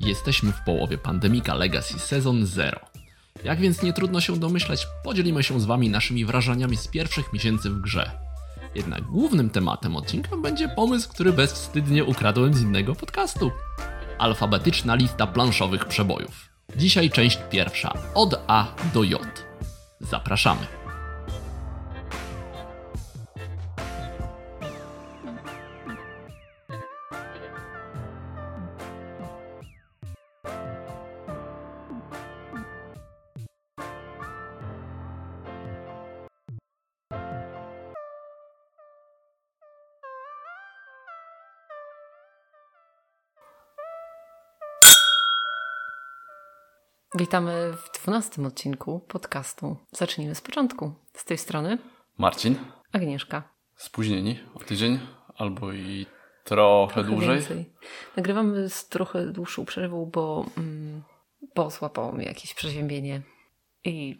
Jesteśmy w połowie Pandemika Legacy Sezon 0. Jak więc nie trudno się domyśleć, podzielimy się z Wami naszymi wrażeniami z pierwszych miesięcy w grze. Jednak głównym tematem odcinka będzie pomysł, który bezwstydnie ukradłem z innego podcastu. Alfabetyczna lista planszowych przebojów. Dzisiaj część pierwsza, od A do J. Zapraszamy. Witamy w dwunastym odcinku podcastu. Zacznijmy z początku. Z tej strony Marcin, Agnieszka. spóźnieni o tydzień albo i trochę, Trochę dłużej. więcej. Nagrywamy z trochę dłuższą przerwą, bo, mm, bo złapało mnie jakieś przeziębienie i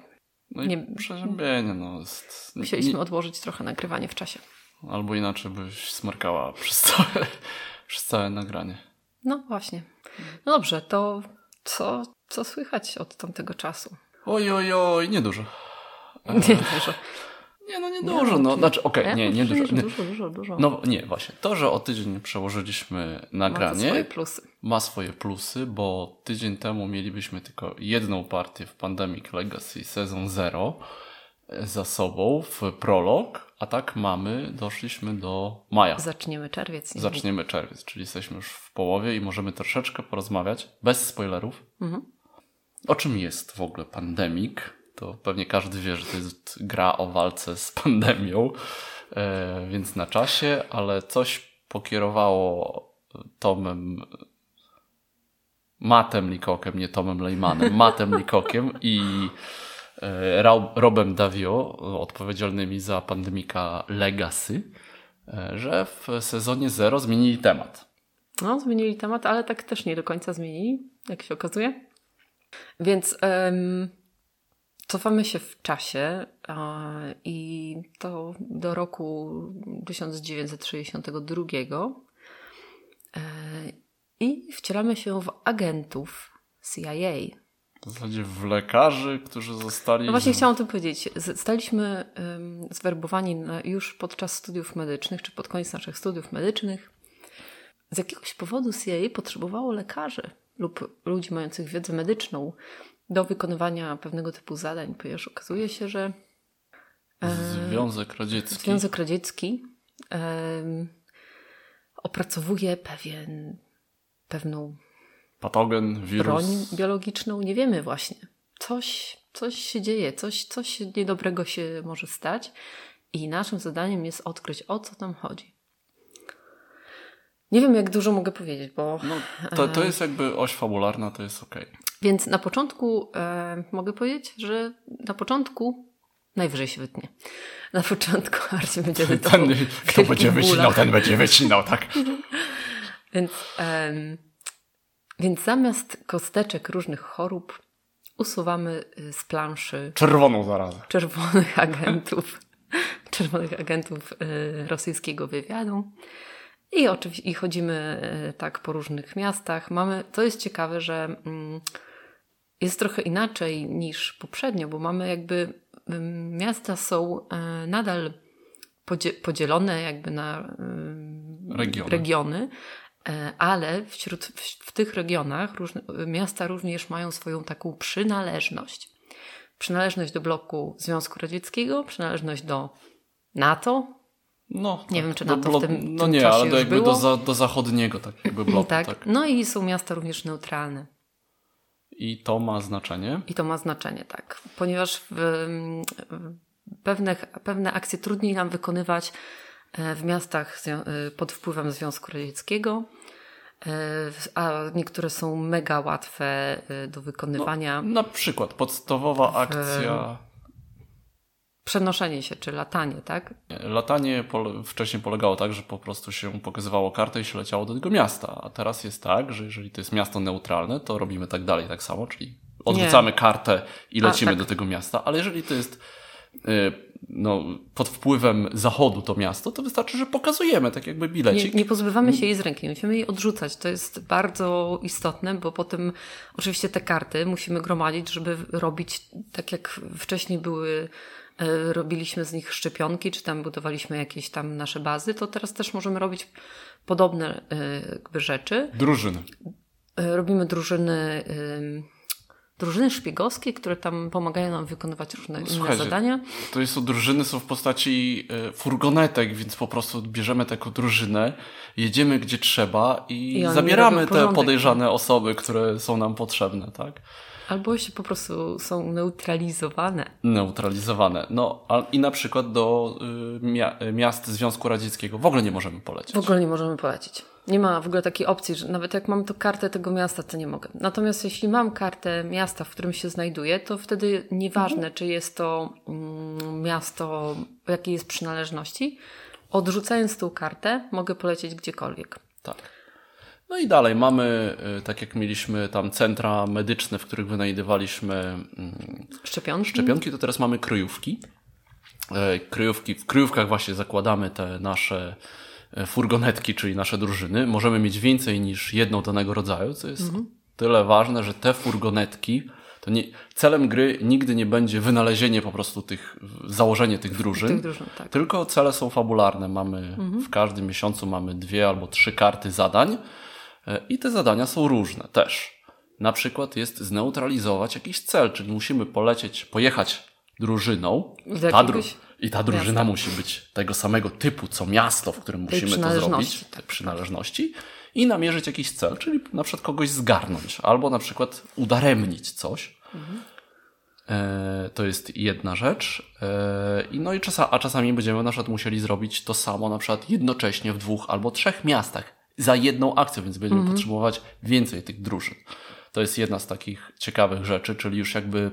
No i Nie- przeziębienie, no jest... musieliśmy nie- odłożyć trochę nagrywanie w czasie. Albo inaczej byś smarkała przez całe, przez całe nagranie. No właśnie. No dobrze, to co, co słychać od tamtego czasu? Oj, oj, oj, niedużo. Nie dużo. Nie, no niedużo, no. Znaczy, okej, Ja nie, myślę, niedużo. że Nie. Dużo, dużo, dużo. No nie, właśnie. To, że o tydzień przełożyliśmy Ma nagranie, swoje plusy. ma swoje plusy, bo tydzień temu mielibyśmy tylko jedną partię w Pandemic Legacy Sezon 0 za sobą w prolog, a tak mamy, doszliśmy do maja. Zaczniemy czerwiec. niedługo. Zaczniemy czerwiec, czyli jesteśmy już w połowie i możemy troszeczkę porozmawiać, bez spoilerów. Mhm. O czym jest w ogóle pandemik? To pewnie każdy wie, że to jest gra o walce z pandemią, e, więc na czasie, ale coś pokierowało Tomem Matem Likokiem, nie Tomem Lejmanem, Matem Likokiem i Robem Davio, odpowiedzialnymi za pandemika Legacy, e, że w sezonie 0 zmienili temat. No, zmienili temat, ale tak też nie do końca zmienili, jak się okazuje. Więc em, cofamy się w czasie i to do roku 1962 e, i wcielamy się w agentów CIA. W zasadzie w lekarzy, którzy zostali. No właśnie chciałam o tym powiedzieć. Z- Staliśmy um, zwerbowani już podczas studiów medycznych, czy pod koniec naszych studiów medycznych. Z jakiegoś powodu CIA potrzebowało lekarzy lub ludzi mających wiedzę medyczną do wykonywania pewnego typu zadań, ponieważ okazuje się, że Związek Radziecki. Związek Radziecki opracowuje pewien, pewną Patogen, wirus. broń biologiczną, nie wiemy właśnie. Coś, coś się dzieje, coś, coś niedobrego się może stać i naszym zadaniem jest odkryć, o co tam chodzi. Nie wiem, jak dużo mogę powiedzieć, bo... No, to, to jest jakby oś fabularna, to jest okej. Więc na początku e, mogę powiedzieć, że na początku najwyżej się wytnie. Na początku Arcie będzie edytował Ten, kto będzie wycinał, ten będzie wycinał, tak? Więc, em, więc zamiast kosteczek różnych chorób usuwamy y, z planszy Czerwoną zarazę. czerwonych agentów, czerwonych agentów y, rosyjskiego wywiadu. I oczywiście i chodzimy y, tak po różnych miastach. Mamy, to jest ciekawe, że mm, jest trochę inaczej niż poprzednio, bo mamy jakby miasta są nadal podzie, podzielone jakby na Regiony. regiony ale wśród, w, w tych regionach różne, miasta również mają swoją taką przynależność. Przynależność do bloku Związku Radzieckiego, przynależność do NATO, No, Nie tak, wiem, czy na to w tym- No tym nie, ale do, jakby do, za, do zachodniego tak jakby bloku, tak. tak. No i są miasta również neutralne. I to ma znaczenie. I to ma znaczenie, tak. Ponieważ w, w pewne, pewne akcje trudniej nam wykonywać e, w miastach e, pod wpływem Związku Radzieckiego, e, a niektóre są mega łatwe e, do wykonywania. Na przykład podstawowa akcja. Przenoszenie się, czy latanie, tak? Latanie wcześniej polegało tak, że po prostu się pokazywało kartę i się leciało do tego miasta. A teraz jest tak, że jeżeli to jest miasto neutralne, to robimy tak dalej, tak samo, czyli odrzucamy kartę i A, lecimy tak. do tego miasta. Ale jeżeli to jest no, pod wpływem zachodu to miasto, to wystarczy, że pokazujemy tak jakby bilecik. Nie, nie pozbywamy się jej z ręki, musimy jej odrzucać. To jest bardzo istotne, bo potem oczywiście te karty musimy gromadzić, żeby robić tak jak wcześniej były e, robiliśmy z nich szczepionki, czy tam budowaliśmy jakieś tam nasze bazy, to teraz też możemy robić podobne e, jakby rzeczy. Drużyny. Robimy drużyny drużyny szpiegowskie, które tam pomagają nam wykonywać różne inne zadania. To jest drużyny są w postaci e, furgonetek, więc po prostu bierzemy taką drużynę, jedziemy gdzie trzeba i, I zabieramy te podejrzane osoby, które są nam potrzebne, tak? Albo się po prostu są neutralizowane. Neutralizowane. No a, i na przykład do y, miast Związku Radzieckiego w ogóle nie możemy polecieć. W ogóle nie możemy polecić. Nie ma w ogóle takiej opcji, że nawet jak mam to kartę tego miasta, to nie mogę. Natomiast jeśli mam kartę miasta, w którym się znajduję, to wtedy nieważne, mhm. czy jest to mm, miasto, jakiej jest przynależności, odrzucając tą kartę, mogę polecieć gdziekolwiek. Tak. No i dalej mamy, y, tak jak mieliśmy tam centra medyczne, w których wynajdywaliśmy mm, szczepionki, szczepionki to teraz mamy kryjówki. E, kryjówki. W kryjówkach właśnie zakładamy te nasze E, furgonetki, czyli nasze drużyny, możemy mieć więcej niż jedną danego rodzaju, co jest mhm. tyle ważne, że te furgonetki, to nie, celem gry nigdy nie będzie wynalezienie po prostu tych, założenie tych drużyn, tych drużyn tak. tylko cele są fabularne. Mamy mhm. w każdym miesiącu mamy dwie albo trzy karty zadań i te zadania są różne też. Na przykład jest zneutralizować jakiś cel, czyli musimy polecieć, pojechać drużyną. Ta, dru I ta drużyna miasta. musi być tego samego typu, co miasto, w którym musimy to zrobić, tak, przynależności, i namierzyć jakiś cel, czyli na przykład kogoś zgarnąć, albo na przykład udaremnić coś. Mhm. E, to jest jedna rzecz. E, no i czasa, a czasami będziemy na przykład musieli zrobić to samo na przykład jednocześnie w dwóch albo trzech miastach za jedną akcję, więc będziemy mhm. potrzebować więcej tych drużyn. To jest jedna z takich ciekawych rzeczy, czyli już jakby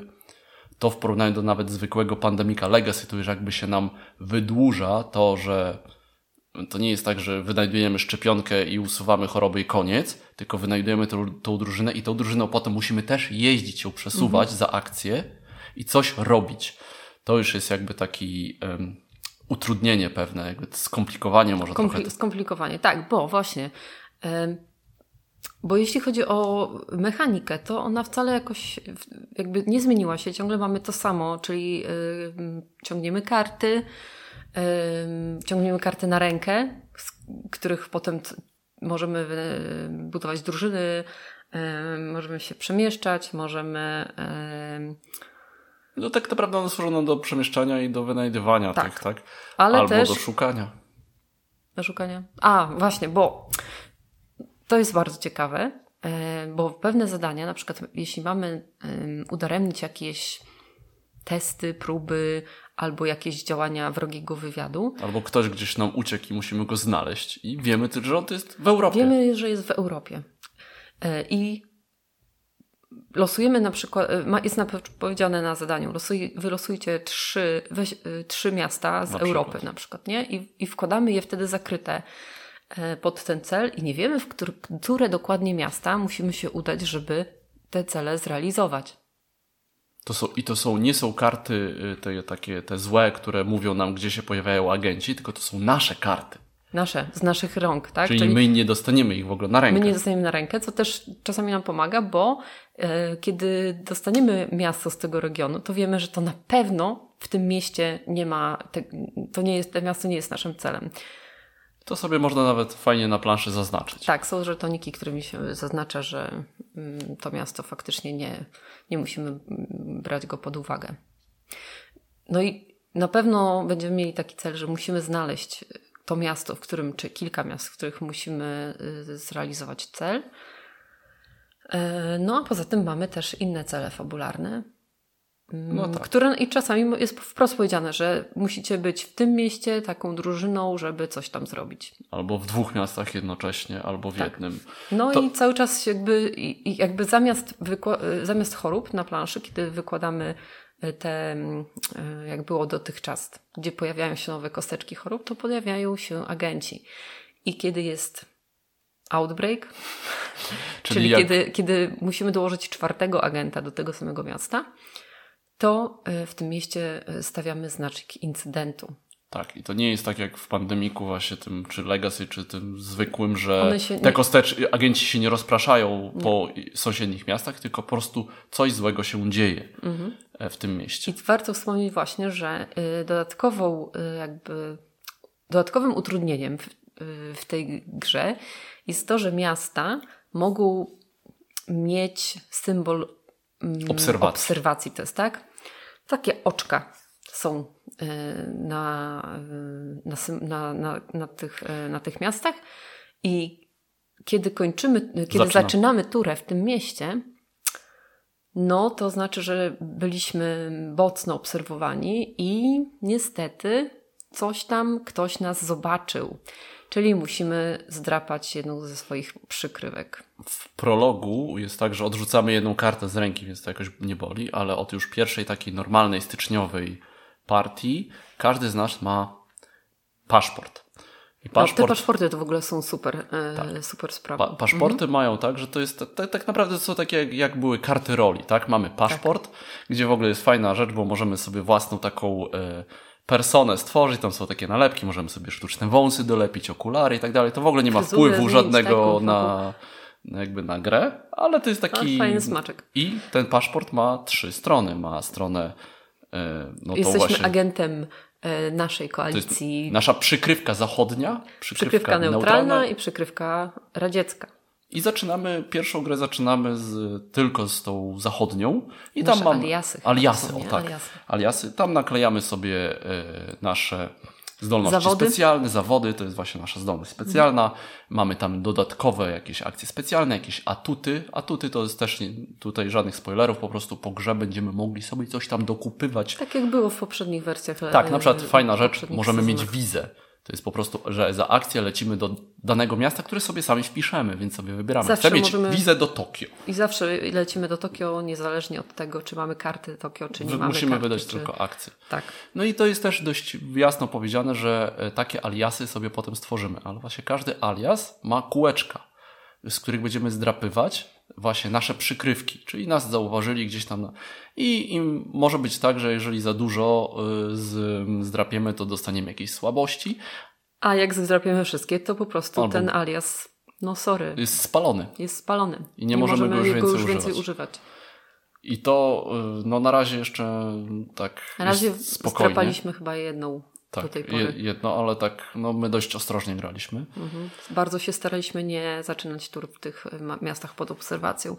to w porównaniu do nawet zwykłego pandemika Legacy, to już jakby się nam wydłuża to, że to nie jest tak, że wynajdujemy szczepionkę i usuwamy choroby i koniec, tylko wynajdujemy tą, tą drużynę i tą drużyną potem musimy też jeździć ją przesuwać mhm. za akcję i coś robić. To już jest jakby taki um, utrudnienie pewne, jakby skomplikowanie może Kompli- trochę. Skomplikowanie, tak, bo właśnie bo jeśli chodzi o mechanikę, to ona wcale jakoś jakby nie zmieniła się. Ciągle mamy to samo, czyli ciągniemy karty, ciągniemy karty na rękę, z których potem możemy budować drużyny, możemy się przemieszczać, możemy. No tak naprawdę one służą do przemieszczania i do wynajdywania tak. tych, tak? Ale Albo też... do szukania. Do szukania. A, właśnie, bo to jest bardzo ciekawe, e, bo pewne zadania, na przykład jeśli mamy udaremnić jakieś testy, próby albo jakieś działania wrogiego wywiadu. Albo ktoś gdzieś nam uciekł i musimy go znaleźć i wiemy, że on jest w Europie. Wiemy, że jest w Europie. E, I losujemy na przykład, e, jest powiedziane na zadaniu, losuj, wylosujcie trzy, weź, trzy miasta z na Europy przykład. na przykład, nie? I, I wkładamy je wtedy zakryte E, pod ten cel i nie wiemy, w które, które dokładnie miasta musimy się udać, żeby te cele zrealizować. To są, I to są, nie są karty y, te, takie te złe, które mówią nam, gdzie się pojawiają agenci, tylko to są nasze karty. Nasze, z naszych rąk, tak? Czyli, Czyli my nie dostaniemy ich w ogóle na rękę. My nie dostaniemy na rękę, co też czasami nam pomaga, bo e, kiedy dostaniemy miasto z tego regionu, to wiemy, że to na pewno w tym mieście nie ma, te, to nie jest, to miasto nie jest naszym celem to sobie można nawet fajnie na planszy zaznaczyć. Tak, są żetoniki, którymi się zaznacza, że mm, to miasto faktycznie nie, nie musimy brać go pod uwagę. No i na pewno będziemy mieli taki cel, że musimy znaleźć to miasto, w którym, czy kilka miast, w których musimy y, zrealizować cel. E, no a poza tym mamy też inne cele fabularne, no mm, tak. które I czasami jest wprost powiedziane, że musicie być w tym mieście taką drużyną, żeby coś tam zrobić. Albo w dwóch miastach jednocześnie, albo w tak. jednym. No to... i cały czas jakby, jakby zamiast, zamiast chorób na planszy, kiedy wykładamy te, mm, e, jak było dotychczas, gdzie pojawiają się nowe kosteczki chorób, to pojawiają się agenci. I kiedy jest outbreak, czyli, czyli jak... kiedy, kiedy musimy dołożyć czwartego agenta do tego samego miasta, to e, w tym mieście stawiamy znaczek incydentu. Tak, i to nie jest tak jak w pandemiku właśnie tym, czy Legacy, czy tym zwykłym, że te nie- kostecz, agenci się nie rozpraszają po sąsiednich miastach, tylko po prostu coś złego się dzieje Mhm. E, w tym mieście. I warto wspomnieć właśnie, że y, dodatkową y, jakby dodatkowym utrudnieniem w, y, w tej grze jest to, że miasta mogą mieć symbol mm, Obserwacji. obserwacji. To jest tak? Takie oczka są na, na, na, na, tych, na tych miastach i kiedy kończymy, kiedy Zaczyna. zaczynamy turę w tym mieście, no to znaczy, że byliśmy mocno obserwowani i niestety coś tam ktoś nas zobaczył. Czyli musimy zdrapać jedną ze swoich przykrywek. W prologu jest tak, że odrzucamy jedną kartę z ręki, więc to jakoś nie boli, ale od już pierwszej takiej normalnej, styczniowej partii każdy z nas ma paszport. I No, te paszport paszporty to w ogóle są super, e, super sprawa. Pa paszporty mają tak, że to jest tak, tak naprawdę to są takie jak, jak były karty roli, tak? Mamy paszport, gdzie w ogóle jest fajna rzecz, bo możemy sobie własną taką e, personę stworzyć, tam są takie nalepki, możemy sobie sztuczne wąsy dolepić, okulary i tak dalej. To w ogóle nie ma Fryzurę wpływu żadnego tak? na, jakby na grę, ale to jest taki Ale fajny smaczek. I ten paszport ma trzy strony, ma stronę e, no Jesteśmy właśnie agentem naszej to jest koalicji. nasza przykrywka zachodnia, przykrywka, Przykrywka neutralna neutralna i przykrywka radziecka. I zaczynamy, pierwszą grę zaczynamy z, tylko z tą zachodnią. I Nasze tam mam aliasy aliasy, o tak. Aliasy. Aliasy. Tam naklejamy sobie e, nasze zdolności Zawody. specjalne, zawody, to jest właśnie nasza zdolność specjalna. Mamy tam dodatkowe jakieś akcje specjalne, jakieś atuty. Atuty to jest też nie, tutaj żadnych spoilerów, po prostu po grze będziemy mogli sobie coś tam dokupywać. Tak jak było w poprzednich wersjach. e, Tak, na przykład fajna w rzecz, możemy mieć sezonach. wizę. To jest po prostu, że za akcję lecimy do danego miasta, które sobie sami wpiszemy, więc sobie wybieramy. Zawsze Chcę mieć możemy- wizę do Tokio. I zawsze lecimy do Tokio, niezależnie od tego, czy mamy karty Tokio, czy nie Wy- mamy Musimy karty, wydać czy... tylko akcję. Tak. No i to jest też dość jasno powiedziane, że e, takie aliasy sobie potem stworzymy, ale właśnie każdy alias ma kółeczka, z których będziemy zdrapywać właśnie nasze przykrywki, czyli nas zauważyli gdzieś tam. Na... I, I może być tak, że jeżeli za dużo y, z, zdrapiemy, to dostaniemy jakieś słabości. A jak zdrapiemy wszystkie, to po prostu Albo- ten alias, no sorry, Jest spalony. jest spalony. I nie możemy go już go już więcej więcej używać. używać. I to y, no na razie jeszcze tak Na razie spokojnie. zdrapaliśmy chyba jedną do Tak, tej je- pory. jedno, ale tak no my dość ostrożnie graliśmy. Mhm. Bardzo się staraliśmy nie zaczynać tur w tych ma- miastach pod obserwacją.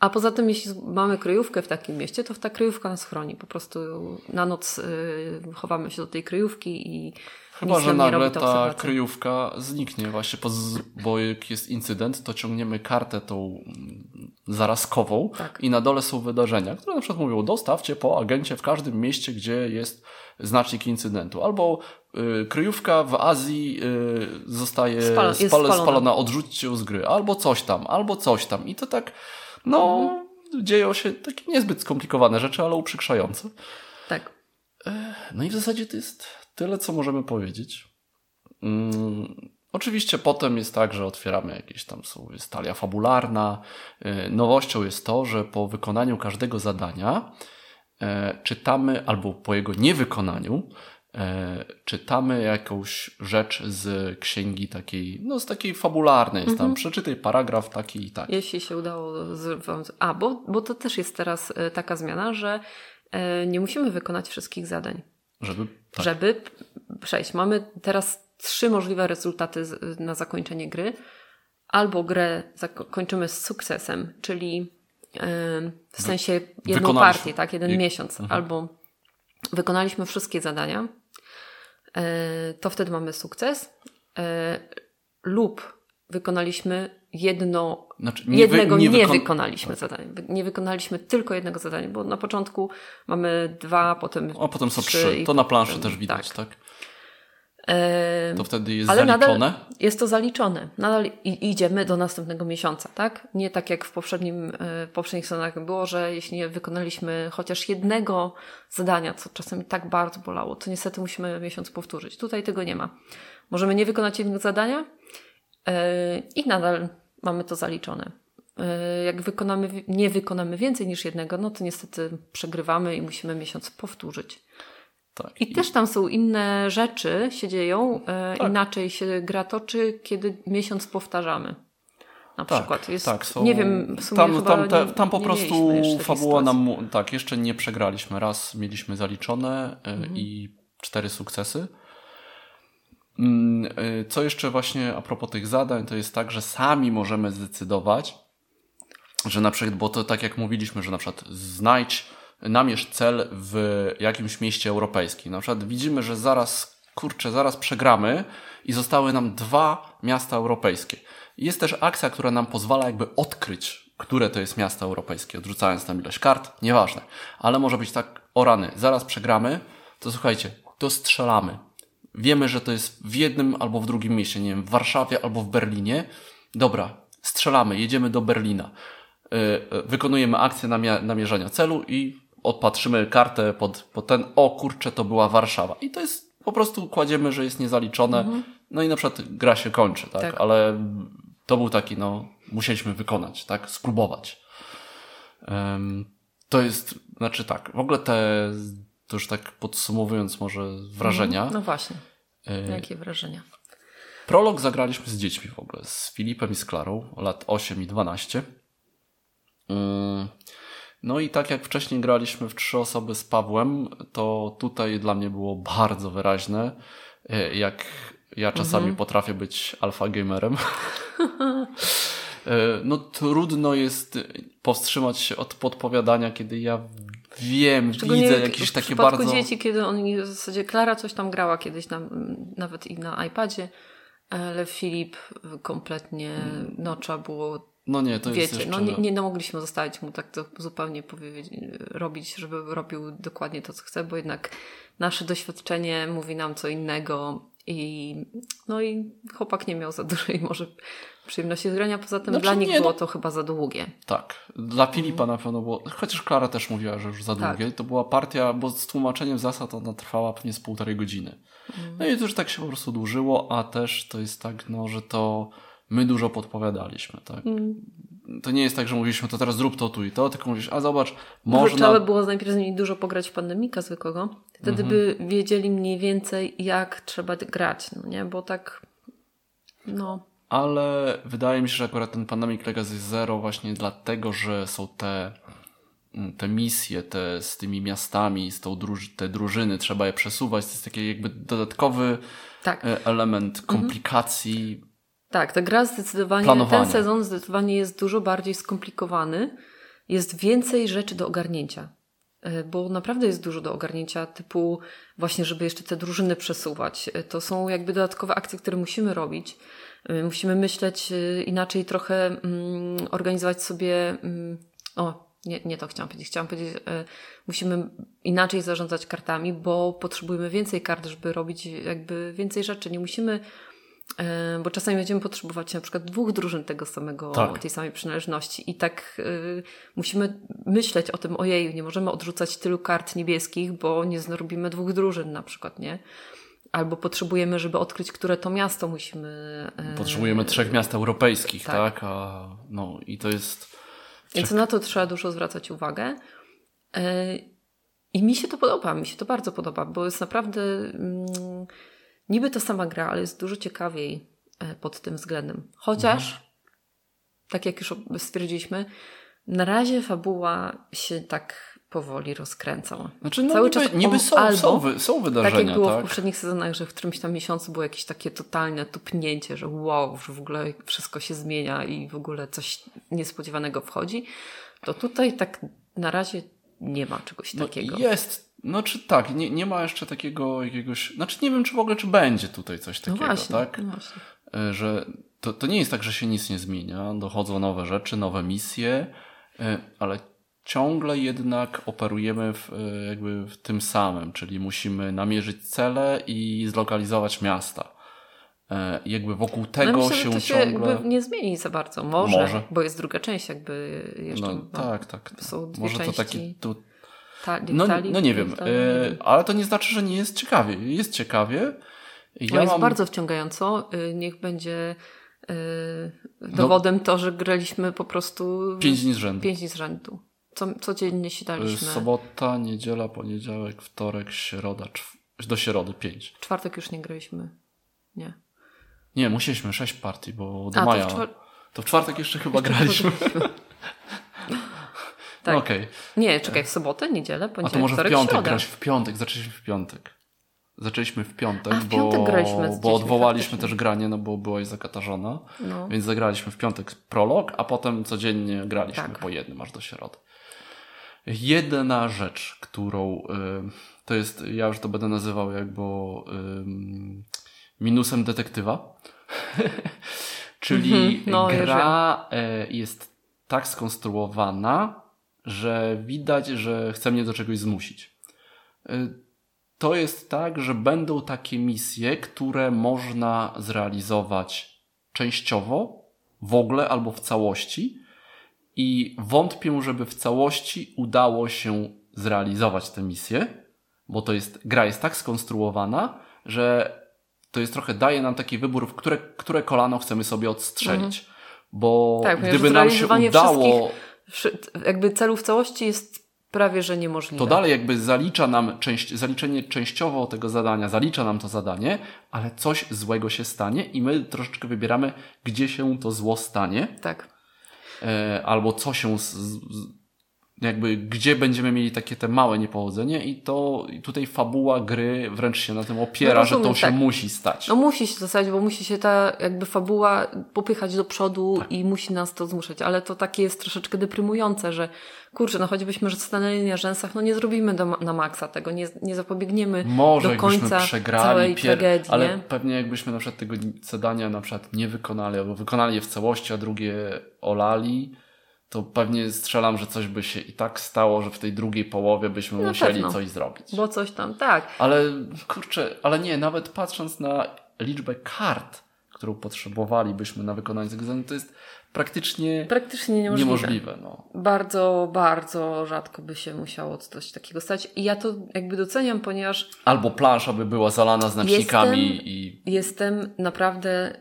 A poza tym, jeśli mamy kryjówkę w takim mieście, to ta kryjówka nas chroni. Po prostu na noc y, chowamy się do tej kryjówki i Chyba, że nagle ta kryjówka zniknie właśnie, bo jak jest incydent, to ciągniemy kartę tą zarazkową Tak. i na dole są wydarzenia, które na przykład mówią dostawcie po agencie w każdym mieście, gdzie jest znacznik incydentu. Albo y, kryjówka w Azji y, zostaje spale, spalona. spalona, odrzućcie ją z gry. Albo coś tam, albo coś tam. I to tak, no, Mhm. dzieją się takie niezbyt skomplikowane rzeczy, ale uprzykrzające. Tak. No i w zasadzie to jest tyle, co możemy powiedzieć. Mm, oczywiście potem jest tak, że otwieramy jakieś tam są, jest talia fabularna. Yy, Nowością jest to, że po wykonaniu każdego zadania e, czytamy, albo po jego niewykonaniu, e, czytamy jakąś rzecz z księgi takiej, no z takiej fabularnej, jest tam przeczytaj paragraf taki i taki. Jeśli się udało. Z... A, bo, bo to też jest teraz e, taka zmiana, że e, nie musimy wykonać wszystkich zadań. Żeby, tak, żeby przejść. Mamy teraz trzy możliwe rezultaty na zakończenie gry. Albo grę zako- kończymy z sukcesem, czyli em, w sensie jedną partię, tak, jeden I- miesiąc, albo wykonaliśmy wszystkie zadania, e, to wtedy mamy sukces, e, lub wykonaliśmy jedno, Znaczy, nie wy- jednego nie nie, wykon- wykonaliśmy zadania. Wy- Nie wykonaliśmy tylko jednego zadania, bo na początku mamy dwa, potem a potem są trzy trzy. To na planszy potem- też widać, tak? E, To wtedy jest ale zaliczone. nadal jest to zaliczone. Nadal idziemy do następnego miesiąca, tak? Nie tak jak w poprzednim, e, w poprzednich stronach było, że jeśli nie wykonaliśmy chociaż jednego zadania, co czasami tak bardzo bolało, to niestety musimy miesiąc powtórzyć. Tutaj tego nie ma. Możemy nie wykonać jednego zadania i nadal mamy to zaliczone. E, jak wykonamy, nie wykonamy więcej niż jednego, no to niestety przegrywamy i musimy miesiąc powtórzyć. Tak. I, też tam są inne rzeczy się dzieją, e, Tak. inaczej się gra toczy, kiedy miesiąc powtarzamy. Na Tak, przykład. Jest, tak, są, Nie wiem, w sumie tam, tam, te, tam po prostu fabuła nam, tak, jeszcze nie przegraliśmy. Raz mieliśmy zaliczone e, Mhm. i cztery sukcesy. Mm, e, Co jeszcze właśnie a propos tych zadań, to jest tak, że sami możemy zdecydować, że na przykład, bo to tak jak mówiliśmy, że na przykład znajdź, namierz cel w jakimś mieście europejskim. Na przykład widzimy, że zaraz, kurczę, zaraz przegramy i zostały nam dwa miasta europejskie. Jest też akcja, która nam pozwala jakby odkryć, które to jest miasto europejskie, odrzucając tam ilość kart, nieważne. Ale może być tak, o rany, zaraz przegramy, to słuchajcie, to strzelamy. Wiemy, że to jest w jednym albo w drugim mieście, nie wiem, w Warszawie albo w Berlinie. Dobra, strzelamy, jedziemy do Berlina. Y, y, Wykonujemy akcję namierzania celu i odpatrzymy kartę pod, pod ten, o kurczę, to była Warszawa. I to jest, po prostu kładziemy, że jest niezaliczone. No i na przykład gra się kończy, tak? Tak. Ale to był taki, no, musieliśmy wykonać, tak? Spróbować. Em, to jest, znaczy tak, w ogóle te, to już tak podsumowując może wrażenia. No właśnie. y, Jakie wrażenia? Prolog zagraliśmy z dziećmi w ogóle, z Filipem i z Klarą, lat 8 i 12. Mm, No i tak jak wcześniej graliśmy w trzy osoby z Pawłem, to tutaj dla mnie było bardzo wyraźne, e, jak ja czasami potrafię być alfa gamerem. E, No trudno jest powstrzymać się od podpowiadania, kiedy ja wiem, widzę jak jakieś w takie przypadku bardzo... dzieci, kiedy oni w zasadzie Klara coś tam grała kiedyś na, nawet i na iPadzie, ale Filip kompletnie, no trzeba było No nie, to jest Wiecie, jeszcze... no nie, nie no mogliśmy zostawić mu tak to zupełnie powiedzieć, robić, żeby robił dokładnie to, co chce, bo jednak nasze doświadczenie mówi nam co innego i no i chłopak nie miał za dużej może przyjemności z grania, poza tym Znaczy dla nich nie, było no- to chyba za długie. Tak. Dla Filipa na pewno było, chociaż Klara też mówiła, że już za Tak. długie, to była partia, bo z tłumaczeniem zasad ona trwała pewnie z półtorej godziny. No i to już tak się po prostu dłużyło, a też to jest tak, no, że to my dużo podpowiadaliśmy, tak? To nie jest tak, że mówiliśmy, to teraz zrób to tu i to, tylko mówisz, a zobacz, można... trzeba było najpierw z nimi dużo pograć w pandemika zwykłego, wtedy by wiedzieli mniej więcej jak trzeba grać, no nie, bo tak no Ale wydaje mi się, że akurat ten Pandemic Legacy Zero właśnie dlatego, że są te, mm, te misje te, z tymi miastami, z tą druż- te drużyny, trzeba je przesuwać. To jest taki jakby dodatkowy tak. e, element komplikacji. Tak, ta gra zdecydowanie, Planowania. ten sezon zdecydowanie jest dużo bardziej skomplikowany. Jest więcej rzeczy do ogarnięcia. E, Bo naprawdę jest dużo do ogarnięcia, typu właśnie, żeby jeszcze te drużyny przesuwać. E, To są jakby dodatkowe akcje, które musimy robić. E, Musimy myśleć e, inaczej, trochę mm, organizować sobie. Mm, o, nie, nie to chciałam powiedzieć. Chciałam powiedzieć, e, musimy inaczej zarządzać kartami, bo potrzebujemy więcej kart, żeby robić jakby więcej rzeczy. Nie musimy Bo czasami będziemy potrzebować na przykład dwóch drużyn tego samego, Tak. tej samej przynależności i tak y, musimy myśleć o tym, ojej, nie możemy odrzucać tylu kart niebieskich, bo nie zrobimy dwóch drużyn na przykład, nie? Albo potrzebujemy, żeby odkryć, które to miasto musimy... e, Potrzebujemy trzech miast europejskich, tak? tak. A, no i to jest... Więc na to trzeba dużo zwracać uwagę. E, I mi się to podoba, mi się to bardzo podoba, bo jest naprawdę mm, niby ta sama gra, ale jest dużo ciekawiej e, pod tym względem. Chociaż, tak jak już stwierdziliśmy, na razie fabuła się tak powoli rozkręcała. Znaczy, no Cały niby, czas niby są, albo- są, wy, są wydarzenia, Tak jak było w tak? poprzednich sezonach, że w którymś tam miesiącu było jakieś takie totalne tupnięcie, że wow, że w ogóle wszystko się zmienia i w ogóle coś niespodziewanego wchodzi, to tutaj tak na razie nie ma czegoś No, takiego. jest, no czy tak, nie, nie ma jeszcze takiego jakiegoś, znaczy nie wiem, czy w ogóle, czy będzie tutaj coś no takiego, właśnie, tak? no właśnie. E, że to, to nie jest tak, że się nic nie zmienia, dochodzą nowe rzeczy, nowe misje, e, ale ciągle jednak operujemy w, e, jakby w tym samym, czyli musimy namierzyć cele i zlokalizować miasta. E, Jakby wokół tego no myślę, się to się ciągle... jakby nie zmieni za bardzo. Może, Może. bo jest druga część jakby jeszcze. No, no, tak, tak. są dwie Może to części. taki tu, Ta, No, Talii- no nie wiem, Talii- e, ale to nie znaczy, że nie jest ciekawie. Jest ciekawie. Ja No jest mam... bardzo wciągająco. Y, Niech będzie Yy, dowodem to, że graliśmy po prostu Pięć dni z rzędu. pięć dni z rzędu. Co, codziennie się daliśmy. Sobota, niedziela, poniedziałek, wtorek, środa, do środy pięć. W czwartek już nie graliśmy. Nie. Nie, musieliśmy sześć partii, bo do A, to w maja. czwar- To w czwartek jeszcze chyba graliśmy. Tak. No Okej. Nie, czekaj, w sobotę, niedzielę, A to poniedziałek, może w wtorek, piątek środa. grać w piątek. Zaczęliśmy w piątek. Zaczęliśmy w piątek, A, w piątek bo, bo odwołaliśmy faktycznie. też granie, no bo byłaś zakatarzona. No. Więc zagraliśmy w piątek prolog, a potem codziennie graliśmy Tak. po jednym aż do środy. Jedna rzecz, którą y, to jest, ja już to będę nazywał jakby ym, minusem detektywa. Czyli Mhm, no, gra y, jest tak skonstruowana, że widać, że chce mnie do czegoś zmusić. Y, To jest tak, że będą takie misje, które można zrealizować częściowo, w ogóle albo w całości. I wątpię, żeby w całości udało się zrealizować tę misję, bo to jest, gra jest tak skonstruowana, że to jest trochę daje nam taki wybór, w które, które kolano chcemy sobie odstrzelić. Bo Tak, gdyby nam się udało, Jakby celu w całości jest prawie, że niemożliwe. to dalej jakby zalicza nam część, zaliczenie częściowo tego zadania, zalicza nam to zadanie, ale coś złego się stanie i my troszeczkę wybieramy, gdzie się to zło stanie. Tak. E, albo co się z, z, jakby gdzie będziemy mieli takie te małe niepowodzenie i to i tutaj fabuła gry wręcz się na tym opiera, No że to rozumiem, się tak. musi stać. No musi się zostać, bo musi się ta jakby fabuła popychać do przodu Tak. i musi nas to zmuszać, ale to takie jest troszeczkę deprymujące, że kurczę, no choćbyśmy że stanęli na rzęsach, no nie zrobimy do, na maksa tego, nie, nie zapobiegniemy Może do końca przegrali, całej pier- tragedii, ale nie? pewnie jakbyśmy na przykład tego zadania na przykład nie wykonali, albo wykonali je w całości, a drugie olali, to pewnie strzelam, że coś by się i tak stało, że w tej drugiej połowie byśmy musieli pewno. coś zrobić. Bo coś tam, tak. Ale kurczę, ale nie, nawet patrząc na liczbę kart, którą potrzebowalibyśmy na wykonanie tego zadania, to jest praktycznie Praktycznie niemożliwe. niemożliwe. No. Bardzo, bardzo rzadko by się musiało coś takiego stać. I ja to jakby doceniam, ponieważ Albo plansza by była zalana znacznikami Jestem- i Jestem naprawdę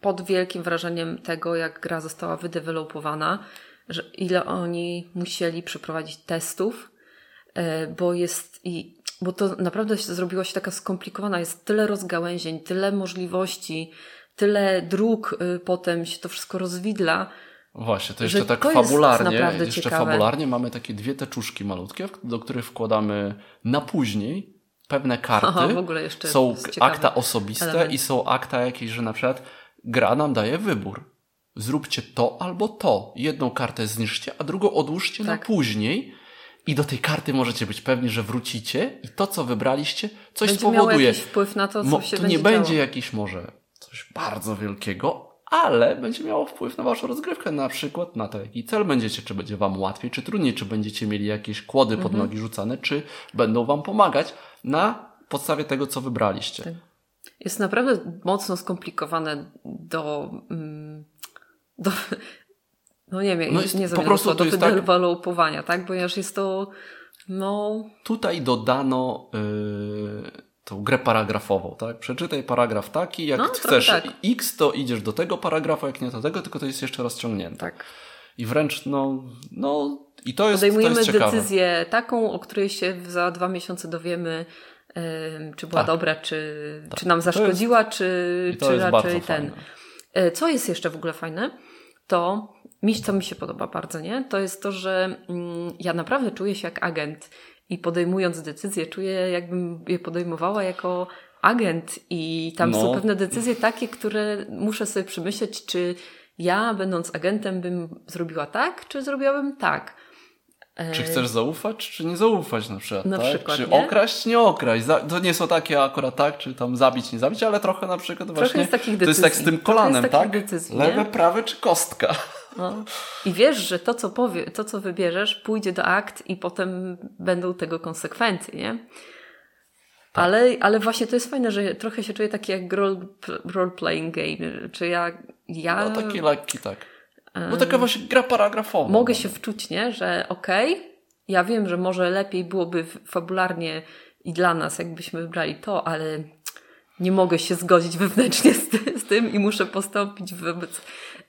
pod wielkim wrażeniem tego, jak gra została wydevelopowana, że ile oni musieli przeprowadzić testów, e, bo jest i bo to naprawdę się zrobiło się taka skomplikowana, jest tyle rozgałęzień, tyle możliwości, tyle dróg y, potem się to wszystko rozwidla. Właśnie, to jeszcze tak to fabularnie, jeszcze ciekawe. fabularnie mamy takie dwie teczuszki malutkie, do których wkładamy na później pewne karty. Aha, w ogóle jeszcze są akta osobiste element. i są akta jakieś, że na przykład gra nam daje wybór. Zróbcie to albo to. Jedną kartę zniszcie, a drugą odłóżcie na Tak. później. I do tej karty możecie być pewni, że wrócicie i to, co wybraliście, coś Będzie miało spowoduje. jakiś wpływ na to, co Mo- się to będzie nie będzie działo. jakiś może coś bardzo wielkiego, ale będzie miało wpływ na waszą rozgrywkę, na przykład na to, jaki cel będziecie, czy będzie wam łatwiej, czy trudniej, czy będziecie mieli jakieś kłody pod Mhm. nogi rzucane, czy będą wam pomagać na podstawie tego, co wybraliście. Tak. Jest naprawdę mocno skomplikowane do. mm, do no nie wiem, No jest- nie po prostu to jest tak- wydevelopowania, tak? Ponieważ jest to. No. Tutaj dodano yy, tą grę paragrafową, tak? Przeczytaj paragraf taki, jak No, chcesz tak. X, to idziesz do tego paragrafu, jak nie do tego, tylko to jest jeszcze rozciągnięte. Tak. I wręcz, no, no i to jest, to Podejmujemy jest ciekawe. decyzję taką, o której się za dwa miesiące dowiemy, em, czy była Tak. dobra, czy, czy nam zaszkodziła, czy, to czy jest raczej ten. fajne. E, Co jest jeszcze w ogóle fajne, to mi, co mi się podoba bardzo, nie? To jest to, że mm, ja naprawdę czuję się jak agent i podejmując decyzje, czuję jakbym je podejmowała jako agent i tam No. są pewne decyzje takie, które muszę sobie przemyśleć, czy ja będąc agentem bym zrobiła tak, czy zrobiłabym tak. Czy chcesz zaufać, czy nie zaufać na przykład, Na tak? przykład, czy nie? okraść, nie okraść. To nie są takie akurat tak, czy tam zabić, nie zabić, ale trochę na przykład właśnie... jest takich To jest tak z decyzji. tym Trochę kolanem, tak? decyzji, Lewe, prawe czy kostka? No. I wiesz, że to co, powie, to, co wybierzesz, pójdzie do akt i potem będą tego konsekwencje, nie? Tak. Ale, ale właśnie to jest fajne, że trochę się czuję taki jak role, role-playing game, czy ja, ja No taki lekki, tak. No taka właśnie gra paragrafowa. mogę no. się wczuć, nie? Że okej, ja wiem, że może lepiej byłoby fabularnie i dla nas, jakbyśmy wybrali to, ale nie mogę się zgodzić wewnętrznie z, ty, z tym i muszę postąpić wobec,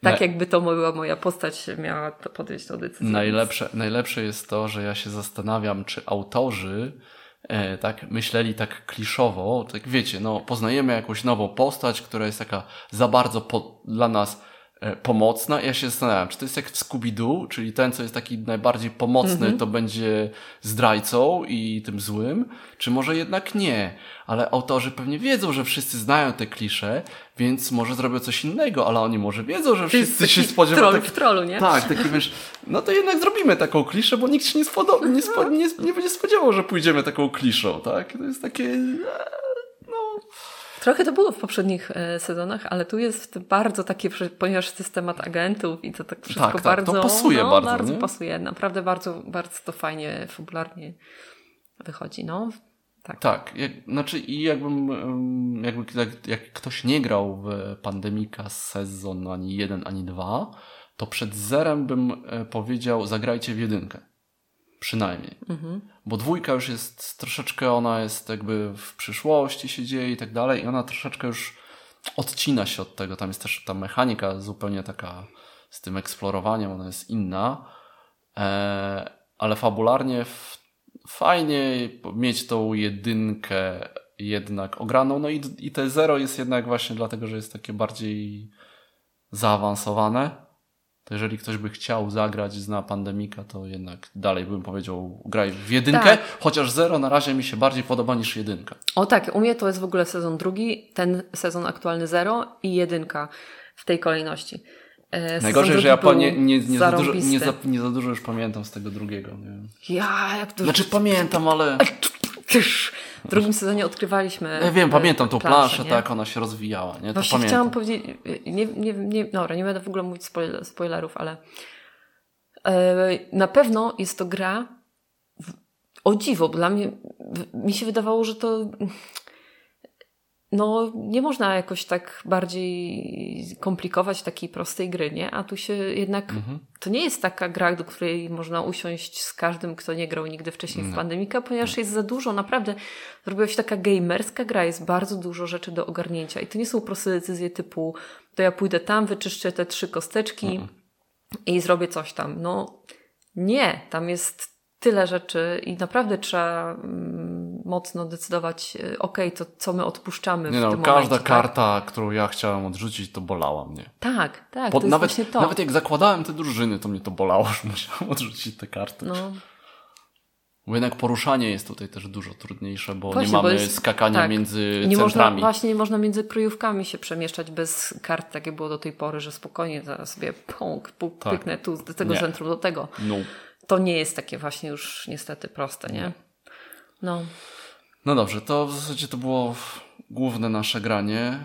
tak Na- jakby to była moja postać miała to podjąć tą decyzję. Najlepsze, najlepsze jest to, że ja się zastanawiam, czy autorzy e, tak myśleli tak kliszowo, tak wiecie, no poznajemy jakąś nową postać, która jest taka za bardzo po, dla nas pomocna. Ja się zastanawiam, czy to jest jak Scooby-Doo, czyli ten, co jest taki najbardziej pomocny, to będzie zdrajcą i tym złym, czy może jednak nie. Ale autorzy pewnie wiedzą, że wszyscy znają te klisze, więc może zrobią coś innego, ale oni może wiedzą, że wszyscy się spodziewają. troll tak- w trollu, nie? tak, taki wiesz, no to jednak zrobimy taką kliszę, bo nikt się nie, spodo- nie, spo- nie, nie będzie spodziewał, że pójdziemy taką kliszą, tak? To jest takie, e, no... Trochę to było w poprzednich e, sezonach, ale tu jest bardzo takie, ponieważ to jest temat agentów i to tak wszystko Tak, tak, to bardzo, pasuje no, bardzo, bardzo nie? pasuje. Naprawdę bardzo, bardzo to fajnie, fabularnie wychodzi, no. Tak. Tak, jak, znaczy i jakbym, jakby jak, jak ktoś nie grał w Pandemika sezon ani jeden, ani dwa, to przed zerem bym e, powiedział zagrajcie w jedynkę. Przynajmniej. Mhm. Bo dwójka już jest troszeczkę, ona jest jakby w przyszłości się dzieje i tak dalej i ona troszeczkę już odcina się od tego. Tam jest też ta mechanika zupełnie taka z tym eksplorowaniem, ona jest inna. E, ale fabularnie fajnie mieć tą jedynkę jednak ograną. No i, i te zero jest jednak właśnie dlatego, że jest takie bardziej zaawansowane. To jeżeli ktoś by chciał zagrać, zna Pandemika, to jednak dalej bym powiedział graj w jedynkę, Tak. chociaż zero na razie mi się bardziej podoba niż jedynka. O tak, u mnie to jest w ogóle sezon drugi, ten sezon aktualny zero i jedynka w tej kolejności. E, sezon Najgorzej, że ja po, nie, nie, nie, za dużo, nie, za, nie za dużo już pamiętam z tego drugiego. Nie. Ja, jak to... Znaczy pamiętam, ale... W drugim sezonie odkrywaliśmy... Ja wiem, e, pamiętam tą planszę, tak, ona się rozwijała, nie? To Właśnie pamiętam. chciałam powiedzieć, nie, nie, nie, dobra, nie będę w ogóle mówić spoiler, spoilerów, ale e, na pewno jest to gra o dziwo, bo dla mnie, mi się wydawało, że to no nie można jakoś tak bardziej komplikować takiej prostej gry, nie? A tu się jednak, Mhm. to nie jest taka gra, do której można usiąść z każdym, kto nie grał nigdy wcześniej w Pandemika, ponieważ jest za dużo, naprawdę zrobiła się taka gamerska gra, jest bardzo dużo rzeczy do ogarnięcia i to nie są proste decyzje typu to ja pójdę tam, wyczyszczę te trzy kosteczki i zrobię coś tam. No nie, tam jest tyle rzeczy i naprawdę trzeba mm, mocno decydować, y, okej, to co my odpuszczamy Nie w no, tym każda momencie, tak? karta, którą ja chciałem odrzucić, to bolała mnie. Tak, tak, Bo to nawet, właśnie to. nawet jak zakładałem te drużyny, to mnie to bolało, że musiałem odrzucić te karty. no, Bo jednak poruszanie jest tutaj też dużo trudniejsze, bo Właśnie, nie bo mamy jest- skakania tak. między nie można, właśnie nie można między kryjówkami się przemieszczać bez kart, tak jak było do tej pory, że spokojnie zaraz sobie pąk, pu- Tak. pyknę tu z tego Nie. centrum do tego. No. To nie jest takie właśnie już niestety proste, nie? No. no dobrze, to w zasadzie to było główne nasze granie.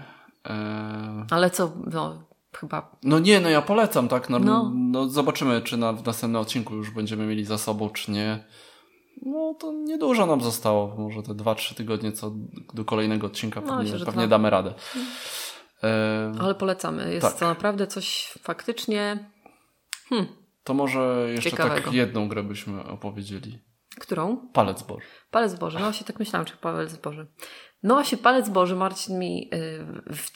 Eee, Ale co, no, chyba No nie, no ja polecam, tak? No, No. no. zobaczymy, czy na, w następnym odcinku już będziemy mieli za sobą, czy nie. No to niedużo nam zostało. Może te 2-3 tygodnie, co do kolejnego odcinka No, pewnie, pewnie dwa. damy radę. E, Ale polecamy. Jest Tak. to naprawdę coś faktycznie. To może jeszcze Ciekawego. tak jedną grę byśmy opowiedzieli. Którą? Palec Boży. Palec Boży. No właśnie tak myślałam, czy Palec Boży. No właśnie Palec Boży Marcin mi yy, w,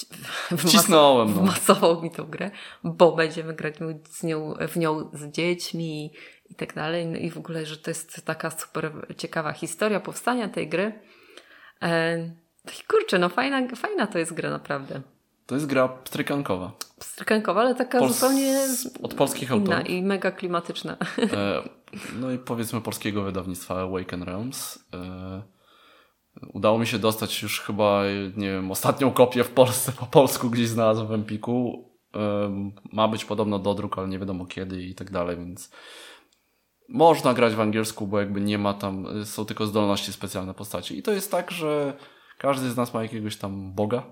w, Wcisnąłem, no. wmasował mi tą grę, bo będziemy grać z nią, w nią z dziećmi i tak dalej. No i w ogóle, że to jest taka super ciekawa historia powstania tej gry. E, i kurczę, no fajna, fajna to jest gra naprawdę. To jest gra pstrykankowa. Pstrkankowa, ale taka Pols- zupełnie Od polskich inna autorów. i mega klimatyczna. E, no i powiedzmy polskiego wydawnictwa Awaken Realms. E, udało mi się dostać już chyba, nie wiem, ostatnią kopię w Polsce po polsku gdzieś znalazłem w Empiku. E, ma być podobno do druku, ale nie wiadomo kiedy i tak dalej, więc można grać w angielsku, bo jakby nie ma tam, są tylko zdolności specjalne postaci. I to jest tak, że każdy z nas ma jakiegoś tam boga,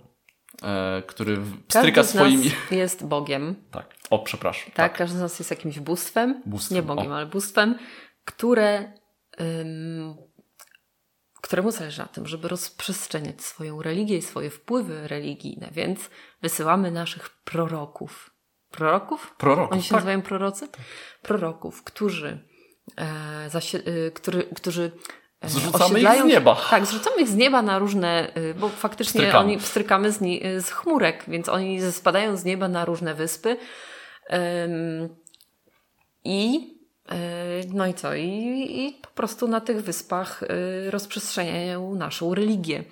który pstryka Każdy z swoimi... jest Bogiem. Tak, o przepraszam. Tak, każdy z nas jest jakimś bóstwem, Bóstwem, nie Bogiem, o. ale bóstwem, które, ym, któremu zależy na tym, żeby rozprzestrzeniać swoją religię i swoje wpływy religijne, więc wysyłamy naszych proroków. Proroków? Proroków, Oni się tak. nazywają prorocy? Proroków, którzy, e, zasie, y, który, którzy e, Zrzucamy ich z nieba. Tak, zrzucamy ich z nieba na różne, y, bo faktycznie Pstrykamy. oni pstrykamy z, ni- y, z chmurek, więc oni spadają z nieba na różne wyspy. Ym, I y, no i co? I, I po prostu na tych wyspach rozprzestrzeniają naszą religię.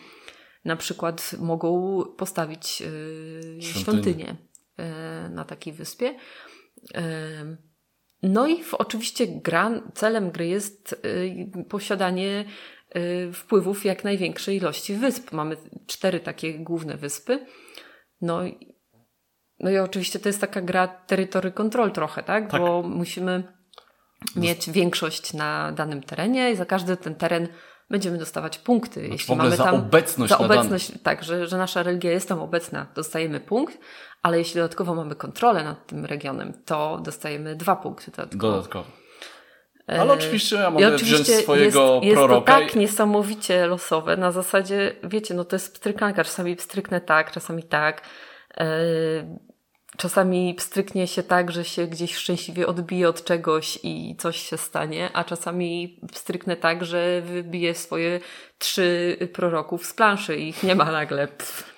Na przykład mogą postawić Świątynię. świątynię na takiej wyspie. No i w, oczywiście gra, celem gry jest y, posiadanie y, wpływów jak największej ilości wysp. Mamy cztery takie główne wyspy. No i, no i oczywiście to jest taka gra territory control trochę, tak? Tak. Bo musimy mieć większość na danym terenie i za każdy ten teren będziemy dostawać punkty. Znaczy Jeśli mamy za tam obecność za obecność, tak, że, że nasza religia jest tam obecna, dostajemy punkt, ale jeśli dodatkowo mamy kontrolę nad tym regionem, to dostajemy dwa punkty dodatkowo. Dodatkowo. Ale oczywiście ja I mogę oczywiście wziąć swojego jest, jest proroka. to i- tak niesamowicie losowe. Na zasadzie, wiecie, no to jest pstrykanka. Czasami pstryknę tak, czasami tak. Czasami pstryknie się tak, że się gdzieś szczęśliwie odbije od czegoś i coś się stanie, a czasami pstryknę tak, że wybiję swoje trzy proroków z planszy i ich nie ma nagle. Pff.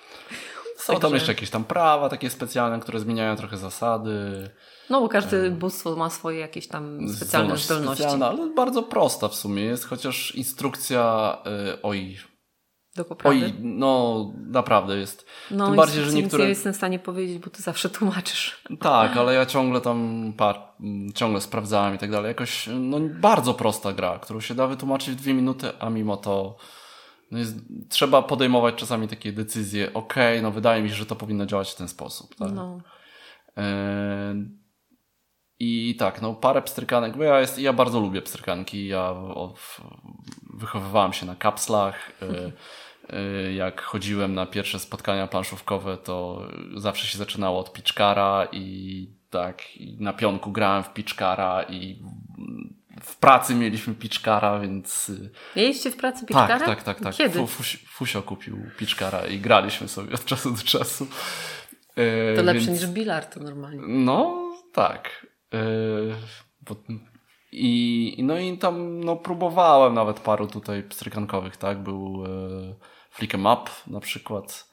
Są tam jeszcze jakieś tam prawa takie specjalne, które zmieniają trochę zasady. No bo każde bóstwo ma swoje jakieś tam specjalne zdolności. Specjalna, ale bardzo prosta w sumie jest, chociaż instrukcja, y, oj, Do poprawy. oj, no naprawdę jest. no, Tym bardziej, że niektóre... nie jestem w stanie powiedzieć, bo ty zawsze tłumaczysz. Tak, ale ja ciągle tam par, ciągle sprawdzałem i tak dalej. Jakoś no, bardzo prosta gra, którą się da wytłumaczyć w dwie minuty, a mimo to no jest, trzeba podejmować czasami takie decyzje. Okej, no wydaje mi się, że to powinno działać w ten sposób. Tak? No. E, I tak, no parę pstrykanek, bo ja, jest, ja bardzo lubię pstrykanki. Ja wychowywałem się na kapslach. E, e, jak chodziłem na pierwsze spotkania planszówkowe, to zawsze się zaczynało od piczkara i tak, i na pionku grałem w piczkara i w pracy mieliśmy piczkara, więc y, Mieliście w pracy piczkara? tak, tak, tak, tak. Kiedy? Fuś, Fusio kupił piczkara i graliśmy sobie od czasu do czasu. To lepsze więc- niż bilartu normalnie. no, tak. Yy, i, no i tam no, próbowałem nawet paru tutaj pstrykankowych, tak? Był yy, Flick 'em Up na przykład.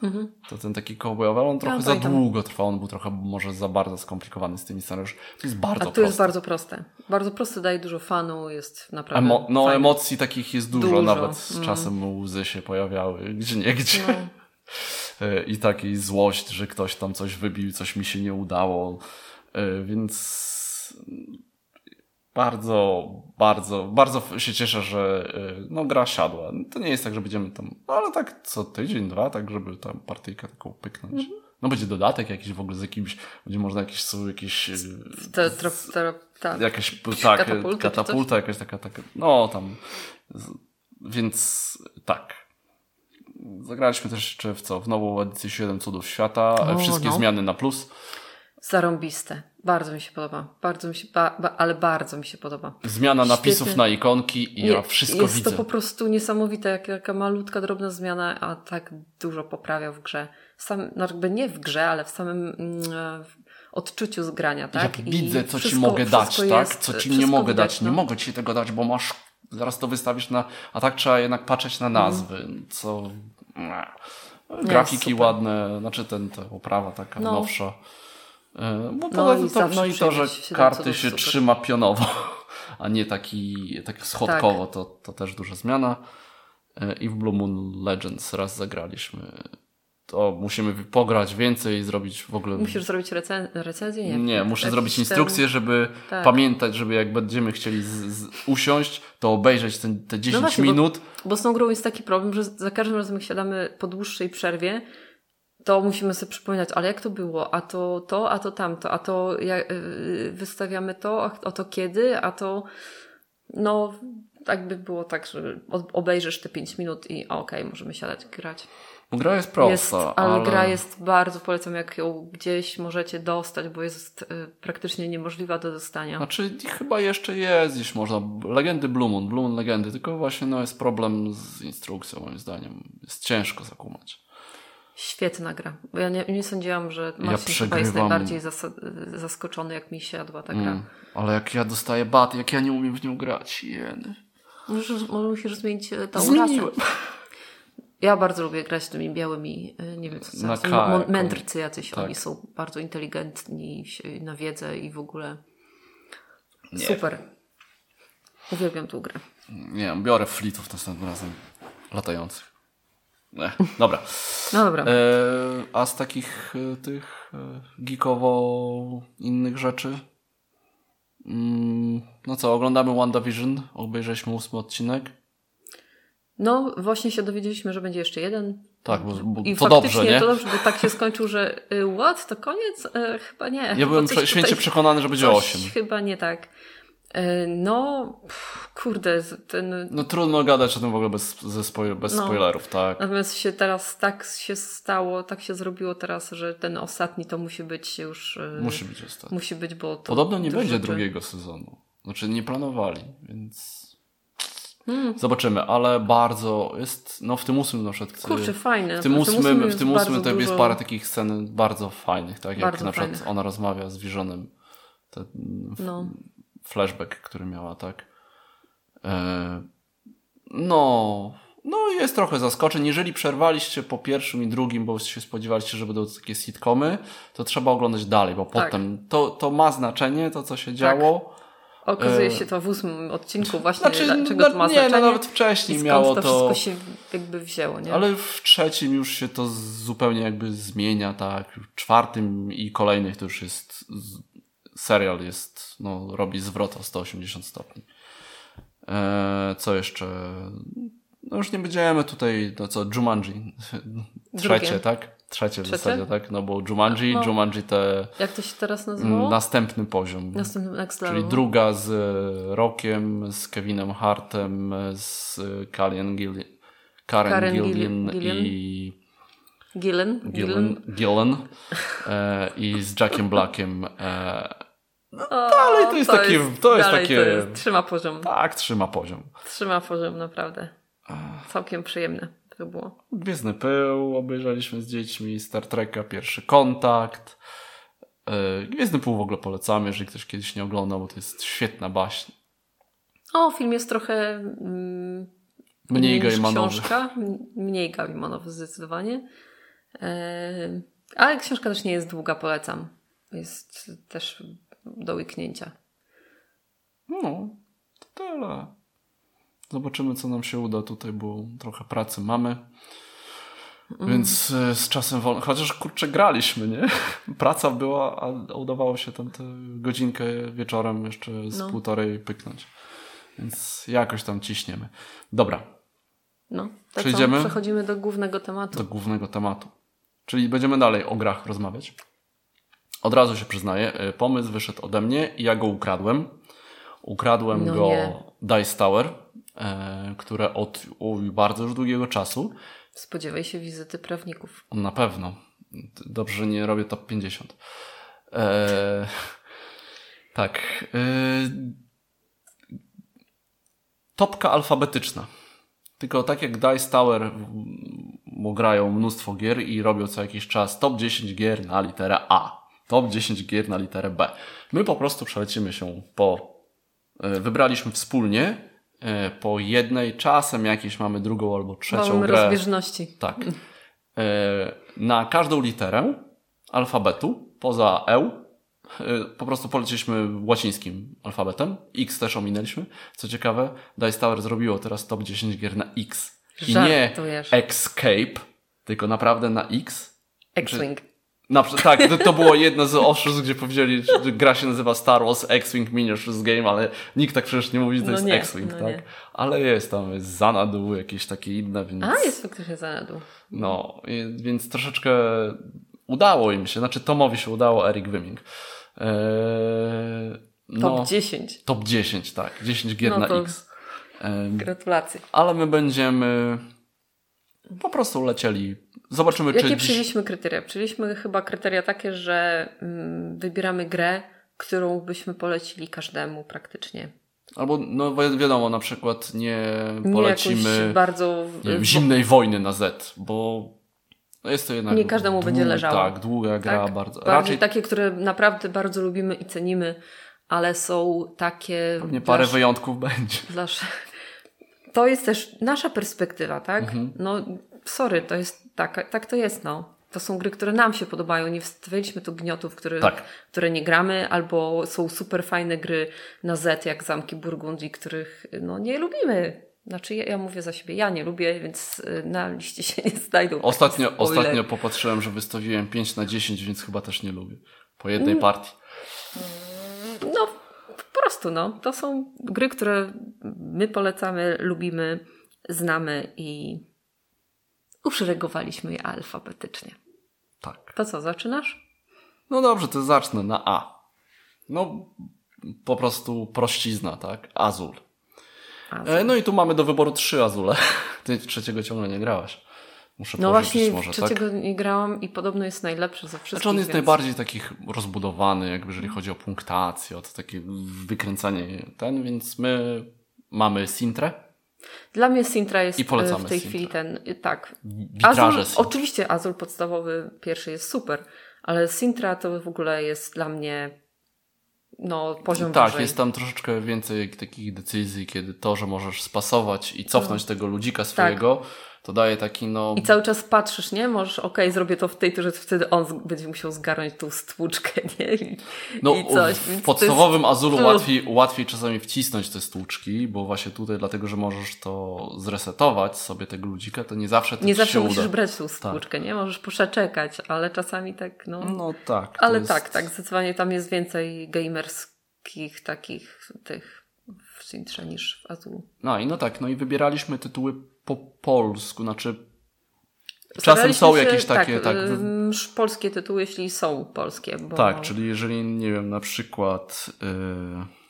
To ten taki cowboyowy, ale on trochę za Mhm. długo trwał, on był trochę może za bardzo skomplikowany z tymi scenariuszami. To jest A bardzo tu proste. jest bardzo proste. Bardzo proste, daje dużo fanu, jest naprawdę Emo- no fajne. emocji takich jest dużo, Dużo, nawet z mm. czasem łzy się pojawiały, gdzie nie gdzie. No. E, I takiej złość, że ktoś tam coś wybił, coś mi się nie udało. E, Więc bardzo, bardzo, bardzo się cieszę, że e, no, gra siadła. To nie jest tak, że będziemy tam, no ale tak co tydzień, dwa, tak żeby tam partyjkę taką pyknąć. Mhm. No będzie dodatek jakiś w ogóle z jakimś, będzie można jakieś, są jakieś e, Te, tro, te, tak. jakaś tak, Katapulta czy katapulta, jakaś taka, taka, no tam. Więc tak. Zagraliśmy też jeszcze w co? W nową edycję 7 Cudów Świata. O, Wszystkie no. zmiany na plus. Zarąbiste. Bardzo mi się podoba. Bardzo mi się, ba, ba, ale bardzo mi się podoba. Zmiana napisów na ikonki i ja wszystko jest widzę. to po prostu niesamowite, jak taka malutka, drobna zmiana, a tak dużo poprawia w grze. Sam, no jakby nie w grze, ale w samym mm, e, w odczuciu zgrania, tak? Jak I widzę, co ci wszystko- mogę dać, wszystko tak? jest- co ci nie mogę dać. Nie no. mogę ci tego dać, bo masz. Zaraz to wystawisz na. A tak trzeba jednak patrzeć na nazwy. Co. Grafiki ładne, znaczy ten, ta oprawa taka No. nowsza. E, Bo No i to, no i to, że karty się super. trzyma pionowo, a nie taki, tak schodkowo, to, to też duża zmiana. E, I w Blue Moon Legends raz zagraliśmy. To musimy pograć więcej i zrobić w ogóle. Musisz zrobić recen- recenzję? Nie, Nie, muszę zrobić ten- instrukcję, żeby Tak. pamiętać, żeby jak będziemy chcieli z, z, usiąść, to obejrzeć ten, te 10 No właśnie, bo- minut. Bo z tą grą jest taki problem, że za każdym razem jak siadamy po dłuższej przerwie, to musimy sobie przypominać, ale jak to było, a to to, a to tamto, a to jak, yy, wystawiamy to, a to kiedy, a to no tak by było tak, że obejrzysz te 5 minut i okej, możemy siadać grać. Gra jest prosta, jest, ale, ale gra jest bardzo, polecam jak ją gdzieś możecie dostać, bo jest y, praktycznie niemożliwa do dostania. Znaczy chyba jeszcze jest gdzieś można. Legendy Blue Moon, Blue Moon Legendy, tylko właśnie no, jest problem z instrukcją moim zdaniem. Jest ciężko zakumać. Świetna gra. Bo ja nie, nie sądziłam, że Ja Marcin jest przegrywam. najbardziej zas- zaskoczony, jak mi siadła ta gra. Mm. Ale jak ja dostaję baty, jak ja nie umiem w nią grać, jeny. Może, może musisz zmienić e, tą Zmieniłem. rasę. Ja bardzo lubię grać tymi białymi, e, nie wiem co to są, jako- mędrcy jacyś, tak. oni są bardzo inteligentni na wiedzę i w ogóle Nie. super. Uwielbiam tą grę. Nie wiem, biorę flitów następnym razem latających. Nie, dobra. No dobra. E, a z takich e, tych e, geekowo innych rzeczy? Mm, no co, oglądamy WandaVision, obejrzeliśmy ósmy odcinek. No właśnie się dowiedzieliśmy, że będzie jeszcze jeden. Tak, bo, bo I to faktycznie dobrze, nie? to dobrze, bo tak się skończył, że y, what? To koniec? E, chyba nie. Ja byłem prze, święcie przekonany, że będzie osiem. Chyba nie tak. E, No, pff, kurde, ten No trudno gadać o tym w ogóle bez, spoil, bez No. spoilerów, tak? Natomiast się teraz tak się stało, tak się zrobiło teraz, że ten ostatni to musi być już. e, Musi być ostatni. Musi być, bo to. Podobno nie będzie rzeczy- drugiego sezonu. Znaczy nie planowali, więc Hmm. zobaczymy, ale bardzo jest, no w tym ósmym na przykład. Kurczę, fajne. W tym ósmym, w tym ósmym bardzo to jest parę takich scen bardzo fajnych, tak? Jak Bardzo na przykład fajnych. ona rozmawia z. Ten No. Flashback, który miała, tak? E, no, no jest trochę zaskoczeń. Jeżeli przerwaliście po pierwszym i drugim, bo się spodziewaliście, że będą takie sitcomy, to trzeba oglądać dalej, bo Tak. potem to, to ma znaczenie, to co się działo. Okazuje e, się to w ósmym odcinku właśnie, Znaczy, dlaczego no, to ma nie, znaczenie. no nawet wcześniej miało to to. wszystko się jakby wzięło, nie? Ale w trzecim już się to zupełnie jakby zmienia, tak. W czwartym i kolejnych to już jest. Z- Serial jest, no, robi zwrot o 180 stopni. E, co jeszcze? No już nie będziemy tutaj, no co, Jumanji. Trzecie, Drugie. tak? Trzecie w Trzecie? zasadzie, tak? No bo Jumanji, No. Jumanji te Jak to się teraz mm, nazywało? następny poziom. Następnym Next Czyli Level. druga z e, Rockiem, z Kevinem Hartem, z e, Karen Gillian, Karen, Karen Gillian, Gilli- Gillian? i Gillen. Gillen, Gillen e, i z Jackiem Blackiem. E, O, dalej to jest takie- to jest takie- To jest, trzyma poziom. tak, trzyma poziom. Trzyma poziom, naprawdę. Całkiem przyjemne to było. Gwiezdny Pył obejrzeliśmy z dziećmi, Star Treka, Pierwszy Kontakt. E, Gwiezdny Pył w ogóle polecamy, jeżeli ktoś kiedyś nie oglądał, bo to jest świetna baśń. O, film jest trochę mm, Mniej niż gejmanowy. książka. Mniej gejmanowy zdecydowanie. E, ale książka też nie jest długa, polecam. Jest też do łyknięcia. No, to tyle. Zobaczymy, co nam się uda tutaj, bo trochę pracy mamy. Więc e, z czasem wolno. Chociaż kurczę, graliśmy, nie? Praca była, a udawało się tam tę godzinkę wieczorem jeszcze z No. półtorej pyknąć. Więc jakoś tam ciśniemy. Dobra, No, to Przejdziemy? Przechodzimy do głównego tematu. do głównego tematu. Czyli będziemy dalej o grach rozmawiać. Od razu się przyznaję, e, pomysł wyszedł ode mnie i ja go ukradłem. Ukradłem No go nie. Dice Tower, e, które od bardzo już długiego czasu, Spodziewaj się wizyty prawników. na pewno, dobrze, że nie robię top 50. E, tak. E, topka alfabetyczna. Tylko tak jak Dice Tower, bo grają mnóstwo gier i robią co jakiś czas top 10 gier na literę A, top 10 gier na literę B. My po prostu przelecimy się po. e, Wybraliśmy wspólnie e, po jednej, czasem jakieś mamy drugą albo trzecią Mamy grę. rozbieżności. Tak. E, Na każdą literę alfabetu, poza E, e, po prostu poleciliśmy łacińskim alfabetem. X też ominęliśmy. Co ciekawe, Dice Tower zrobiło teraz top 10 gier na X. I nie Żartujesz. Escape, tylko naprawdę na X. X-Wing. Na, tak, to, to było jedno z oszustw, gdzie powiedzieli, że gra się nazywa Star Wars X-Wing Miniatures Game, ale nikt tak przecież nie mówi, że to No jest X-Wing, no tak? nie. Ale jest tam, jest Zanadu, jakieś takie inne, więc... A, jest faktycznie za dół. No, więc troszeczkę udało im się, znaczy Tomowi się udało, Erik Wyming. Eee, Top no, 10. top 10, tak. 10 gier No na X. Ehm, Gratulacje. ale my będziemy po prostu lecieli. Zobaczymy, Jakie czy dziś... przyjęliśmy kryteria? Przyjęliśmy chyba kryteria takie, że mm, wybieramy grę, którą byśmy polecili każdemu praktycznie. Albo, no wi- wiadomo, na przykład nie Nie polecimy jakąś bardzo... nie wiem, zimnej wojny na Z, bo jest to jednak... Nie każdemu będzie leżało. Tak, długa gra, tak? bardzo... Raczej takie, które naprawdę bardzo lubimy i cenimy, ale są takie... pewnie dla parę sz- wyjątków będzie. Dla. To jest też nasza perspektywa, tak? Mhm. No, sorry, to jest tak, tak to jest, no. To są gry, które nam się podobają. Nie wstawialiśmy tu gniotów, które, Tak. które nie gramy, albo są super fajne gry na Z, jak Zamki Burgundii, których no, nie lubimy. Znaczy, ja, ja mówię za siebie, ja nie lubię, więc y, na liście się nie znajdą. Ostatnio, ostatnio popatrzyłem, że wystawiłem 5 na 10, więc chyba też nie lubię. Po jednej Mm. partii. No, po prostu, no. To są gry, które my polecamy, lubimy, znamy i uszeregowaliśmy je alfabetycznie. Tak. To co, zaczynasz? No dobrze, to zacznę na A. No, po prostu prościzna, tak? Azul. A, E, no i tu mamy do wyboru trzy Azule. Ty trzeciego ciągle nie grałaś. Muszę no właśnie, może, trzeciego tak? nie grałam i podobno jest najlepszy ze wszystkich. Znaczy on jest więc... najbardziej taki rozbudowany, jakby jeżeli chodzi o punktację, o to takie wykręcanie ten, więc my mamy Sintrę, Dla mnie Sintra jest I polecamy e, w tej Sintrę. chwili ten, e, tak. Azul, Sintra. oczywiście Azul podstawowy pierwszy jest super, ale Sintra to w ogóle jest dla mnie no poziom Tak, wyżej. jest tam troszeczkę więcej takich decyzji, kiedy to, że możesz spasować i cofnąć tego ludzika swojego, to daje taki no... I cały czas patrzysz, nie? Możesz, okej, zrobię to w tej turze, to wtedy on będzie musiał zgarnąć tą stłuczkę, nie? I, No, i coś. w podstawowym Azulu Ugh. łatwiej, łatwiej czasami wcisnąć te stłuczki, bo właśnie tutaj, dlatego że możesz to zresetować sobie tego ludzika, to nie zawsze to Nie zawsze musisz uda. brać tą stłuczkę, nie? Możesz poszeczekać, ale czasami tak, no... No tak. ale jest- tak, tak, zdecydowanie tam jest więcej gamerskich takich tych w Sintrze niż w Azulu. No i no tak, no i wybieraliśmy tytuły po polsku, znaczy Czasem są się- jakieś takie, tak, ym, polskie tytuły, jeśli są polskie, bo... tak, czyli jeżeli, nie wiem, na przykład yy,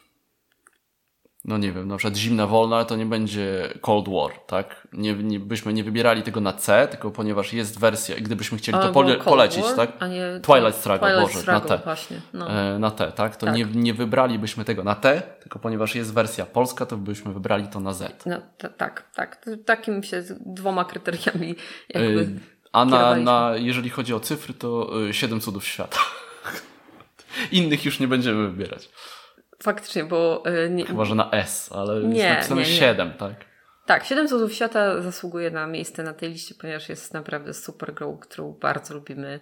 no nie wiem, na przykład Zimna Wolna, to nie będzie Cold War, tak? Nie, nie, byśmy nie wybierali tego na C, tylko ponieważ jest wersja, gdybyśmy chcieli to Albo pole, polecić, War, tak? A nie Twilight Struggle, Twilight Boże, Struggle, na T. właśnie. No. E, na T, tak? To Tak. Nie, nie wybralibyśmy tego na T, tylko ponieważ jest wersja polska, to byśmy wybrali to na Z. No, ta, tak, tak. Takim się z dwoma kryteriami jakby Y, A na, na, jeżeli chodzi o cyfry, to y, siedem cudów świata. Innych już nie będziemy wybierać. Faktycznie, bo y, nie, Chyba, że na S, ale Nie, jest napisane nie, nie. 7, tak? tak, Siedem Cudów Świata zasługuje na miejsce na tej liście, ponieważ jest naprawdę super grą, którą bardzo lubimy.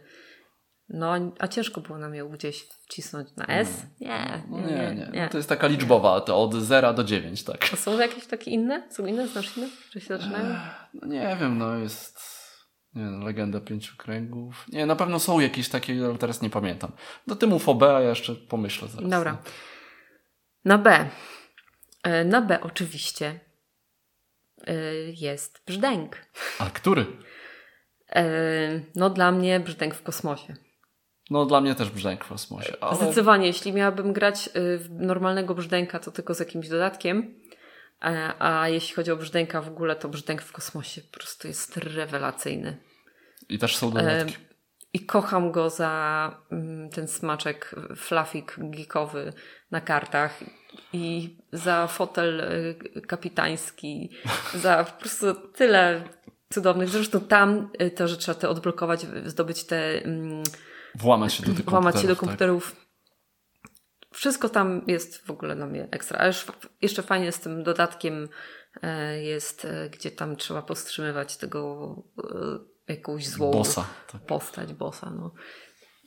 No, a ciężko było nam ją gdzieś wcisnąć na S? Nie, No nie, nie, nie. No to jest taka liczbowa, to od 0 do 9, tak? A są jakieś takie inne? Są inne? Znasz inne? Że się zaczynają? No nie wiem, no jest nie wiem, Legenda Pięciu Kręgów. Nie, na pewno są jakieś takie, ale teraz nie pamiętam. Do tym UFOB, a ja jeszcze pomyślę zaraz. Dobra. Na B. E, Na B oczywiście e, jest brzdęk. A który? E, No dla mnie brzdęk w kosmosie. No dla mnie też Brzęk w kosmosie. Ale... Zdecydowanie, jeśli miałabym grać y, w normalnego brzdęka, to tylko z jakimś dodatkiem. E, A jeśli chodzi o brzdęka w ogóle, to brzdęk w kosmosie po prostu jest rewelacyjny. I też są dodatki. I kocham go za mm, ten smaczek flafik geekowy na kartach i za fotel y, kapitański, za po prostu tyle cudownych. Zresztą tam y, to, że trzeba te odblokować, zdobyć te mm, Włamać się do tych włamać się do komputerów, komputerów. Wszystko tam jest w ogóle na mnie ekstra. A już jeszcze fajnie z tym dodatkiem e, jest, e, gdzie tam trzeba powstrzymywać tego e, jakąś Tak? złą Bossa. Tak. postać, bossa. No.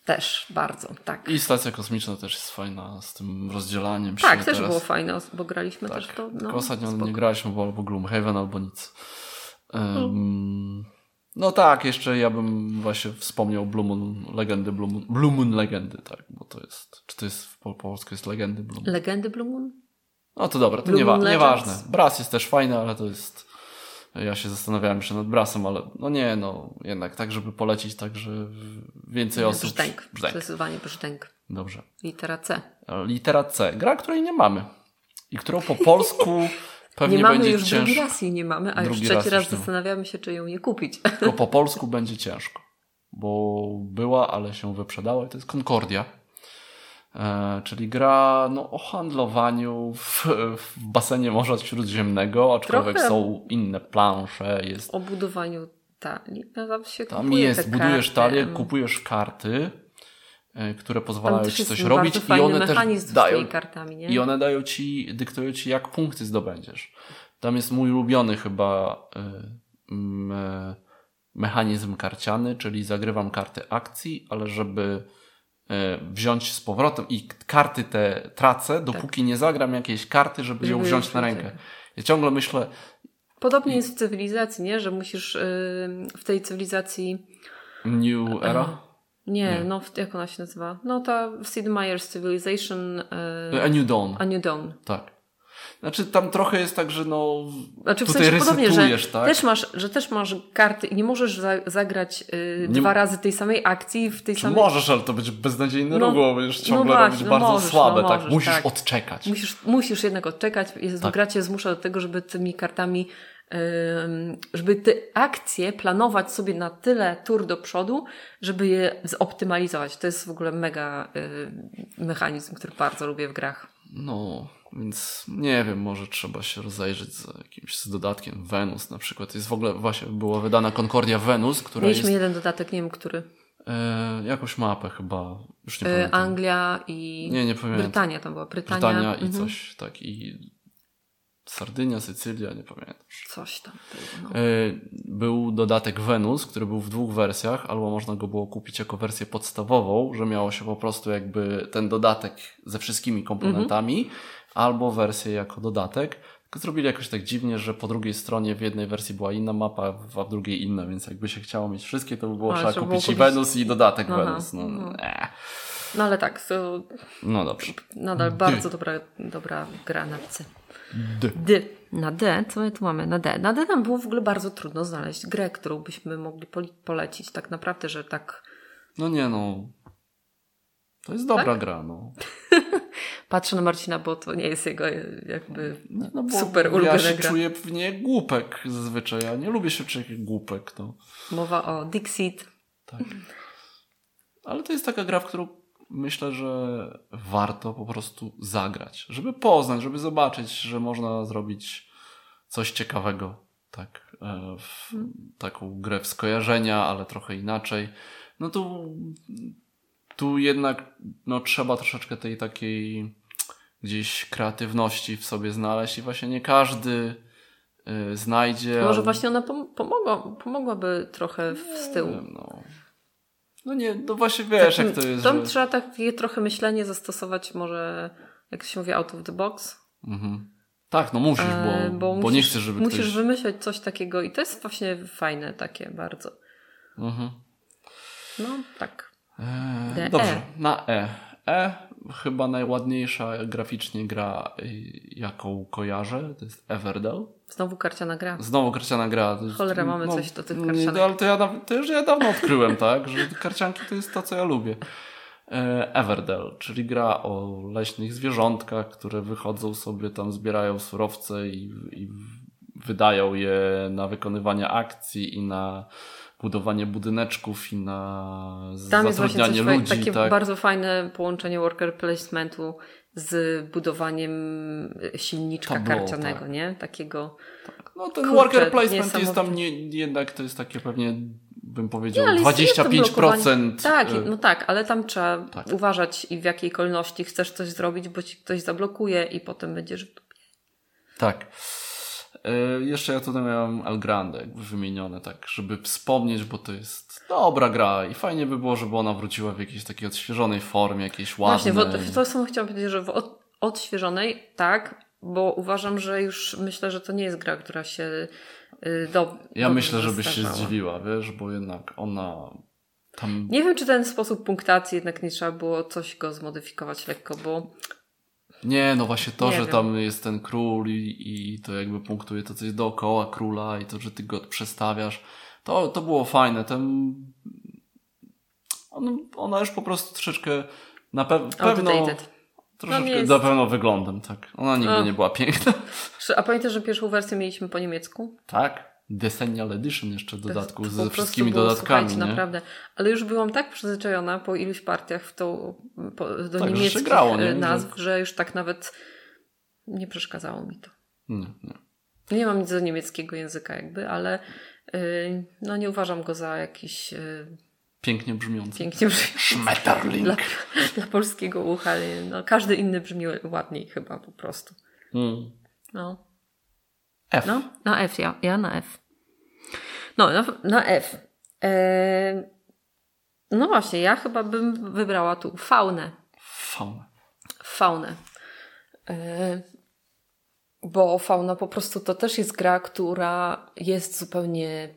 Też bardzo, tak. I stacja kosmiczna też jest fajna z tym rozdzielaniem tak, się też teraz. było fajne, bo graliśmy Tak, też to. No, ostatnio spoko. nie graliśmy, bo albo Gloomhaven, albo nic. Um, no tak, jeszcze ja bym właśnie wspomniał Blue Moon Legendy, Blue Moon, Blue Moon Legendy, tak, bo to jest, czy to jest w po polsku jest Legendy Blue Moon? Legendy Blue Moon? No to dobra, to Blue Moon nieważne. Legends? Brass jest też fajny, ale to jest, ja się zastanawiałem jeszcze nad Brassem, ale no nie, no jednak tak, żeby polecić tak, że więcej Nie, osób... Brzdęk. Brzdęk. Zdecydowanie brzdęk. Dobrze. Litera C. Litera C. Gra, której nie mamy. I którą po polsku pewnie nie mamy będzie już ciężko. drugi raz jej nie mamy, a już Drugi trzeci raz raz, już zastanawiamy się, czy ją nie kupić. Tylko po polsku będzie ciężko. Bo była, ale się wyprzedała i to jest Concordia. E, czyli gra no, o handlowaniu w, w basenie Morza Śródziemnego, aczkolwiek Trochę. są inne plansze, jest o budowaniu talii. No, tam się Tam jest, budujesz talię, kupujesz karty, e, które pozwalają ci coś robić i one też dają, kartami, nie? i one dają ci, dyktują ci jak punkty zdobędziesz. Tam jest mój ulubiony chyba y, me, mechanizm karciany, czyli zagrywam karty akcji, ale żeby wziąć z powrotem i karty te tracę, dopóki nie zagram jakiejś karty, żeby, ją Żeby ją wziąć na rękę. tak. Ja ciągle myślę, Podobnie jest w cywilizacji, nie? Że musisz y, w tej cywilizacji. New Era? Nie, Nie. no jak ona się nazywa? No ta Sid Meier's Civilization. Y, A New Dawn. A New Dawn. Tak. Znaczy tam trochę jest tak, że no Znaczy w tutaj sensie podobnie, że tak? też, masz, że też masz karty i nie możesz za, zagrać y, Nie- dwa razy tej samej akcji w tej Czy samej. możesz, ale to będzie beznadziejny No, ruch, bo będziesz no ciągle właśnie, robić no bardzo możesz, słabe, no tak? możesz, Musisz tak. odczekać. Musisz, musisz jednak odczekać. Jest, Tak. Gra cię zmusza do tego, żeby tymi kartami, żeby te akcje planować sobie na tyle tur do przodu, żeby je zoptymalizować. To jest w ogóle mega y, mechanizm, który bardzo lubię w grach. No, więc nie wiem, może trzeba się rozejrzeć za jakimś z dodatkiem. Venus na przykład. Jest w ogóle, właśnie była wydana Concordia Venus, która Mieliśmy jest jeden dodatek, nie wiem który. e, jakąś mapę chyba, już nie Y, pamiętam. Anglia i Nie, nie pamiętam. Brytania tam była. Brytania, Brytania i mhm. coś, tak, i Sardynia, Sycylia, nie pamiętam. Coś tam. No. E, Był dodatek Venus, który był w dwóch wersjach, albo można go było kupić jako wersję podstawową, że miało się po prostu jakby ten dodatek ze wszystkimi komponentami, albo wersję jako dodatek. Tylko zrobili jakoś tak dziwnie, że po drugiej stronie w jednej wersji była inna mapa, a w drugiej inna, więc jakby się chciało mieć wszystkie, to by było A, trzeba trzeba kupić było i kupić- Venus i dodatek Aha, Venus. No, no. eh. no ale tak, no dobrze. nadal bardzo dobra, dobra gra na C. D. D. Na D, co my tu mamy? Na D. Na D nam było w ogóle bardzo trudno znaleźć grę, którą byśmy mogli polecić. Tak naprawdę, że tak No nie no. To jest dobra Tak? gra, no. patrzę na Marcina, bo to nie jest jego e, jakby no bo super ja się gra. czuję w nie głupek zazwyczaj. Ja nie lubię się czuć głupek, to. Mowa o Dixit. Tak. Ale to jest taka gra, w którą myślę, że warto po prostu zagrać, żeby poznać, żeby zobaczyć, że można zrobić coś ciekawego. Tak, e, w taką grę w skojarzenia, ale trochę inaczej. No tu, tu jednak no, trzeba troszeczkę tej takiej gdzieś kreatywności w sobie znaleźć i właśnie nie każdy e, znajdzie. Może właśnie ona pom- pomogła, pomogłaby trochę w z tyłu. no. no nie, no właśnie wiesz, jak to jest. Tam że... trzeba takie trochę myślenie zastosować, może jak się mówi, out of the box. Mhm. Tak, no musisz, bo, E, bo, musisz, nie chcesz, żeby Musisz ktoś... wymyśleć coś takiego i to jest właśnie fajne takie bardzo. Mhm. No, tak. Eee, D, dobrze, E. na E. E chyba najładniejsza graficznie gra, y, jaką kojarzę, to jest Everdell. Znowu karciana gra. Znowu karciana gra. Cholera, mamy coś do tych nie, karcianek. no, Ale to, ja, to już ja dawno odkryłem, tak, że karcianki to jest to, co ja lubię. E, Everdell, czyli gra o leśnych zwierzątkach, które wychodzą sobie tam, zbierają surowce i, i wydają je na wykonywanie akcji i na budowanie budyneczków i na Tam jest zatrudnianie ludzi. takie tak. bardzo fajne połączenie worker placementu z budowaniem silniczka Tableau, karcianego, tak. nie? Takiego. No ten Kurczę, worker placement jest tam nie, jednak to jest takie pewnie bym powiedział Nie, ale jest- jest to 25%. blokowanie. Tak, e, no tak, ale tam trzeba tak. uważać i w jakiej kolejności chcesz coś zrobić, bo ci ktoś zablokuje i potem będziesz w dupie. Tak. E, jeszcze ja tutaj miałem El Grande jakby wymienione, tak, żeby wspomnieć, bo to jest dobra gra i fajnie by było, żeby ona wróciła w jakiejś takiej odświeżonej formie, jakiejś ładnej. Właśnie, w, to samo chciałam powiedzieć, że w od, odświeżonej tak, bo uważam, że już myślę, że to nie jest gra, która się y, do, Ja myślę, żebyś się zdziwiła, wiesz, bo jednak ona tam... Nie wiem, czy ten sposób punktacji jednak nie trzeba było coś go zmodyfikować lekko, bo Nie, no właśnie to, Nie że wiem. tam jest ten król i, i to jakby punktuje to, co jest dookoła króla i to, że ty go przestawiasz, to, to było fajne. Ten... On, ona już po prostu troszeczkę na pe- pewno... outdated. Troszeczkę No jest- na pewno wyglądem, tak. Ona nigdy A. nie była piękna. A pamiętasz, że pierwszą wersję mieliśmy po niemiecku? Tak. Decennial Edition jeszcze w To dodatku, po ze prostu wszystkimi było, dodatkami, nie? naprawdę. Ale już byłam tak przyzwyczajona po iluś partiach w tą, po, do Tak, że niemieckich grało, nie? e, nazw, że już tak nawet nie przeszkadzało mi to. Nie, nie. Nie mam nic do niemieckiego języka jakby, ale y, no nie uważam go za jakiś y, Pięknie brzmiący. pięknie brzmi Schmetterling. dla, dla polskiego ucha. No, każdy inny brzmi ładniej chyba po prostu. Mm. No. F. No, na F, ja, ja na F. No, na, na F. Eee, no właśnie, ja chyba bym wybrała tu faunę. Fauna. Faunę. Eee, bo fauna po prostu to też jest gra, która jest zupełnie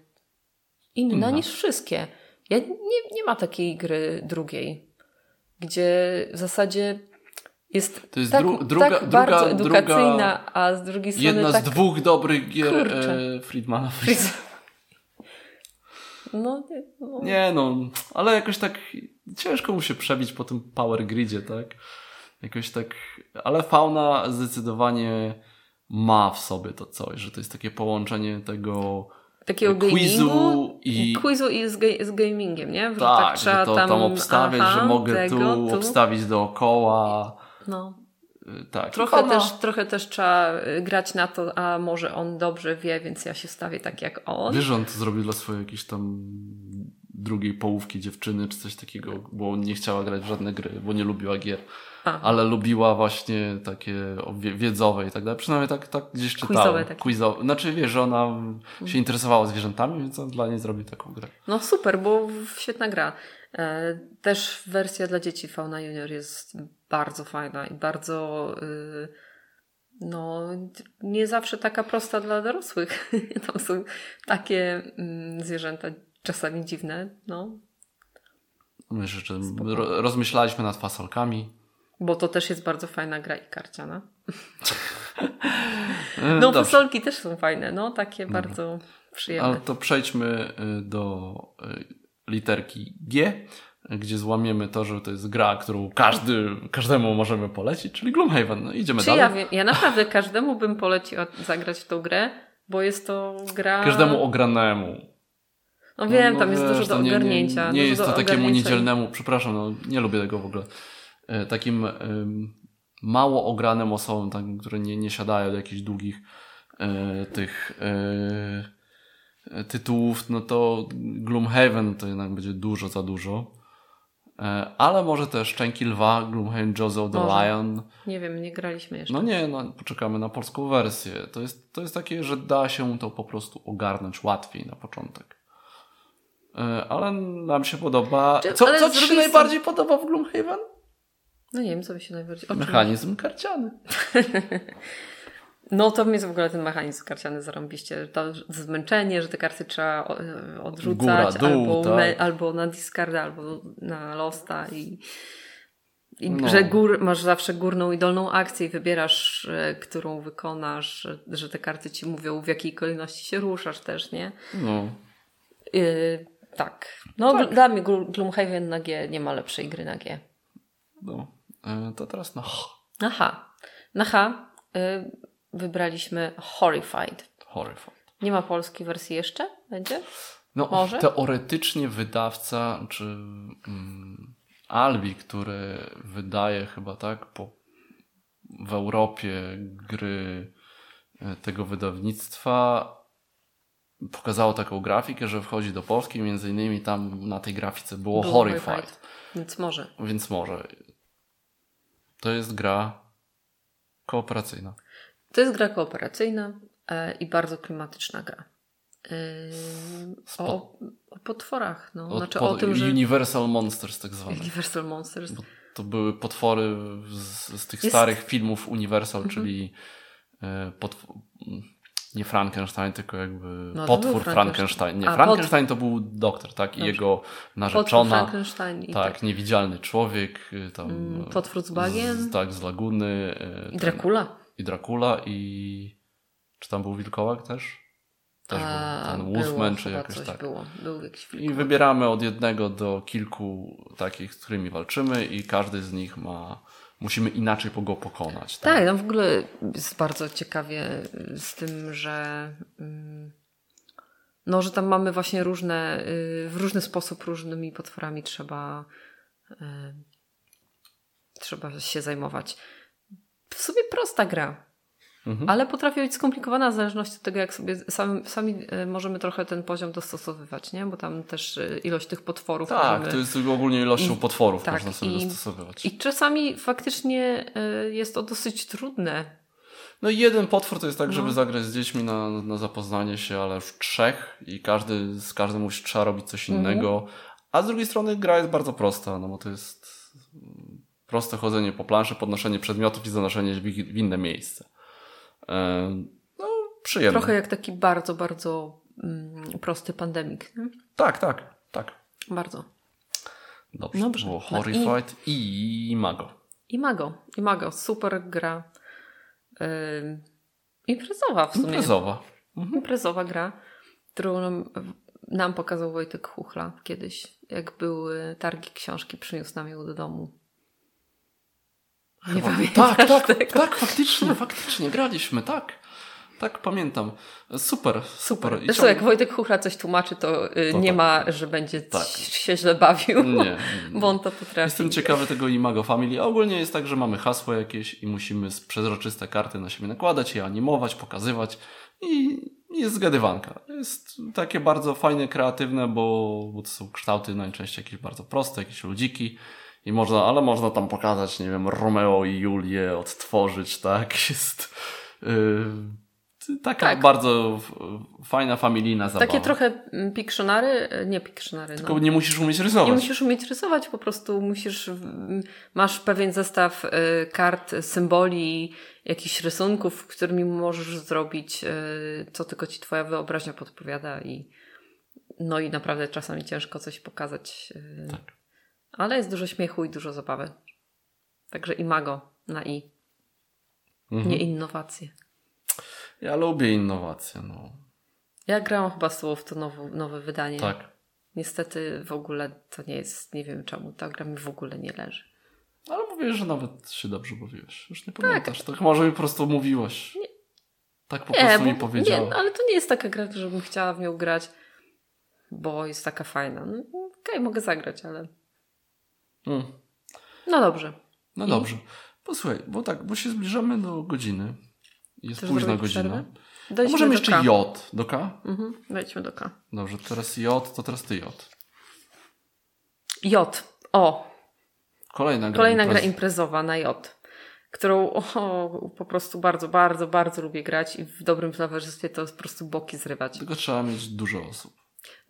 inna, Inna. niż wszystkie. Ja nie, nie ma takiej gry drugiej, gdzie w zasadzie jest, To jest tak, dru- druga- tak druga- bardzo druga- edukacyjna, a z drugiej strony Jedna tak... z dwóch dobrych gier e, Friedmana Friesa. No, nie, no. Nie no, ale jakoś tak ciężko mu się przebić po tym power gridzie, tak? Jakoś tak, ale fauna zdecydowanie ma w sobie to coś, że to jest takie połączenie tego takiego quizu gamingu, i quizu i z, ga- z gamingiem, nie? Że tak, trzeba że to tam, obstawiać, aha, że mogę tego, tu, obstawić dookoła. No. y, Tak. Trochę, też, trochę też trzeba y, grać na to, a może on dobrze wie, więc ja się stawię tak jak on. Wiesz, że on to zrobił dla swojej jakiejś tam drugiej połówki dziewczyny, czy coś takiego, bo nie chciała grać w żadne gry, bo nie lubiła gier. A. Ale lubiła właśnie takie wie- wiedzowe i tak dalej. Przynajmniej tak, tak gdzieś czytałem. Quizowe takie. Quizowe. Znaczy wiesz, że ona się interesowała zwierzętami, więc on dla niej zrobił taką grę. No super, bo świetna gra. E, Też wersja dla dzieci Fauna Junior jest bardzo fajna i bardzo y, no nie zawsze taka prosta dla dorosłych. Tam są takie mm, zwierzęta czasami dziwne, no. Myślę, że ro, rozmyślaliśmy nad fasolkami. Bo to też jest bardzo fajna gra i karciana. E, No dobrze. fasolki też są fajne, no takie bardzo przyjemne. Ale to przejdźmy y, do y, literki G, gdzie złamiemy to, że to jest gra, którą każdy, każdemu możemy polecić, czyli Gloomhaven. No, idziemy Czy dalej. ja wiem, ja naprawdę każdemu bym poleciła zagrać w tą grę, bo jest to gra... Każdemu ogranemu. No wiem, No, tam jest wiesz, dużo do nie- ogarnięcia. Nie, nie jest to takiemu niedzielnemu, przepraszam, no, nie lubię tego w ogóle. E, Takim mało ogranym osobom, tak, które nie, nie siadają do jakichś długich e, tych e, tytułów, no to Gloomhaven to jednak będzie dużo za dużo. E, ale może też Szczęki Lwa, Gloomhaven Joseph the Może. Lion. Nie wiem, nie graliśmy jeszcze. No nie, no, poczekamy na polską wersję. To jest, to jest takie, że da się to po prostu ogarnąć łatwiej na początek. E, Ale nam się podoba. Czy- Co, co Ci się najbardziej podoba w Gloomhaven? No nie wiem, co mi się najbardziej... Mechanizm karciany. No to mnie w ogóle ten mechanizm karciany zarąbiście. To zmęczenie, że te karty trzeba e, odrzucać Góra, dół, albo, tak. me, albo na discarda, albo na losta i, i No. że gór, masz zawsze górną i dolną akcję i wybierasz, e, którą wykonasz, że, te karty ci mówią w jakiej kolejności się ruszasz też, nie? No. Yy, tak. No dla mnie Gl- Gloomhaven na G nie ma lepszej gry na G. no. E, To teraz na H. Na H. Na H wybraliśmy Horrified. Horrified. Nie ma polskiej wersji jeszcze? Będzie? No, Może? teoretycznie wydawca, czy mm, Albi, który wydaje chyba tak po, w Europie gry e, tego wydawnictwa, pokazało taką grafikę, że wchodzi do Polski, między innymi tam na tej grafice było, Było Horrified. Więc może. Więc może. To jest gra kooperacyjna. To jest gra kooperacyjna e, i bardzo klimatyczna gra. Spo- o, o potworach. No. Znaczy pod- o tym, że Universal Monsters tak zwane. Universal Monsters. To były potwory z, z tych Jest- starych filmów Universal, Mhm. czyli e, nie Frankenstein, tylko jakby No, potwór Frankenstein. Frankenstein. Nie, A, Frankenstein to był doktor, tak? I Dobrze. jego Potwór narzeczona. Frankenstein i tak, tak. niewidzialny człowiek. y, Tam, Mm, e, potwór z bagien. Z, tak, z laguny. e, I ten- Dracula. I Dracula i... Czy tam był wilkołak też? Też A, był ten było Wolfman, czy jakoś coś tak. Było. Był jakiś I wybieramy od jednego do kilku takich, z którymi walczymy i każdy z nich ma... Musimy inaczej go pokonać. Tak, no w ogóle jest bardzo ciekawie z tym, że mm, no, że tam mamy właśnie różne, y, w różny sposób różnymi potworami trzeba y, trzeba się zajmować. W sumie prosta gra, Mhm. ale potrafi być skomplikowana w zależności od tego, jak sobie sami, sami y, możemy trochę ten poziom dostosowywać, nie? Bo tam też y, ilość tych potworów Tak, możemy... to jest ogólnie ilością I- potworów tak, można sobie i- dostosowywać. I czasami faktycznie y, jest to dosyć trudne. No i jeden potwór to jest tak, No. żeby zagrać z dziećmi na, na zapoznanie się, ale już trzech i każdy, z każdym musi, trzeba robić coś Mhm. innego. A z drugiej strony gra jest bardzo prosta, no bo to jest proste chodzenie po planszy, podnoszenie przedmiotów i zanoszenie w, inne miejsce. E, No, przyjemne. Trochę jak taki bardzo, bardzo mm, prosty pandemik. nie? Tak, tak, tak. Bardzo. Dobrze, Dobrze. było No i- Horrified i... Mago. Imago. Imago. Super gra. Ym, imprezowa w sumie. Imprezowa. Imprezowa gra, którą nam, nam pokazał Wojtek Chuchla kiedyś. Jak były targi książki, przyniósł nam ją do domu. Nie pamiętam. Tak, tak, tak, faktycznie, faktycznie, graliśmy, tak. Tak, pamiętam. Super, super. I Zresztą jak Wojtek Chuchla coś tłumaczy, to, y, To nie tak. ma, że będzie Tak. się źle bawił, Nie, nie. bo on to potrafi. Jestem ciekawy tego Imago Family. A ogólnie jest tak, że mamy hasło jakieś i musimy przezroczyste karty na siebie nakładać, je animować, pokazywać i jest zgadywanka. Jest takie bardzo fajne, kreatywne, bo, bo to są kształty najczęściej jakieś bardzo proste, jakieś ludziki. I można, ale można tam pokazać, nie wiem, Romeo i Julię odtworzyć, tak? Jest yy, taka Tak. bardzo fajna, familijna zabawa. Takie trochę mm, pikshonary, y, nie pikshonary, Tylko no. nie musisz umieć rysować. Nie musisz umieć rysować, po prostu musisz, masz pewien zestaw y, kart, symboli, jakichś rysunków, którymi możesz zrobić, y, co tylko ci twoja wyobraźnia podpowiada i no i naprawdę czasami ciężko coś pokazać. Tak. Ale jest dużo śmiechu i dużo zabawy. Także imago na i, Mhm. nie innowacje. Ja lubię innowacje, no. Ja grałam chyba z tobą w to nowe, nowe wydanie. Tak. Niestety w ogóle to nie jest, nie wiem czemu, ta gra mi w ogóle nie leży. Ale mówię, że nawet się dobrze bawiłeś. Już Tak. nie pamiętasz. To może mi po prostu mówiłaś. Tak po Nie, prostu bo, mi nie, powiedziała. no, ale to nie jest taka gra, żebym chciała w nią grać, bo jest taka fajna. No, Okej, mogę zagrać, ale Mm. no dobrze. No I? dobrze. Posłuchaj, bo tak, bo się zbliżamy do godziny. Jest Chcesz późna godzina. możemy jeszcze K. J do K? Mhm, wejdźmy do K. Dobrze, teraz J, to teraz ty J. J. O, Kolejna gra. kolejna gra imprez- imprezowa na J, którą o, po prostu bardzo, bardzo, bardzo lubię grać i w dobrym towarzystwie to po prostu boki zrywać. Tylko trzeba mieć dużo osób.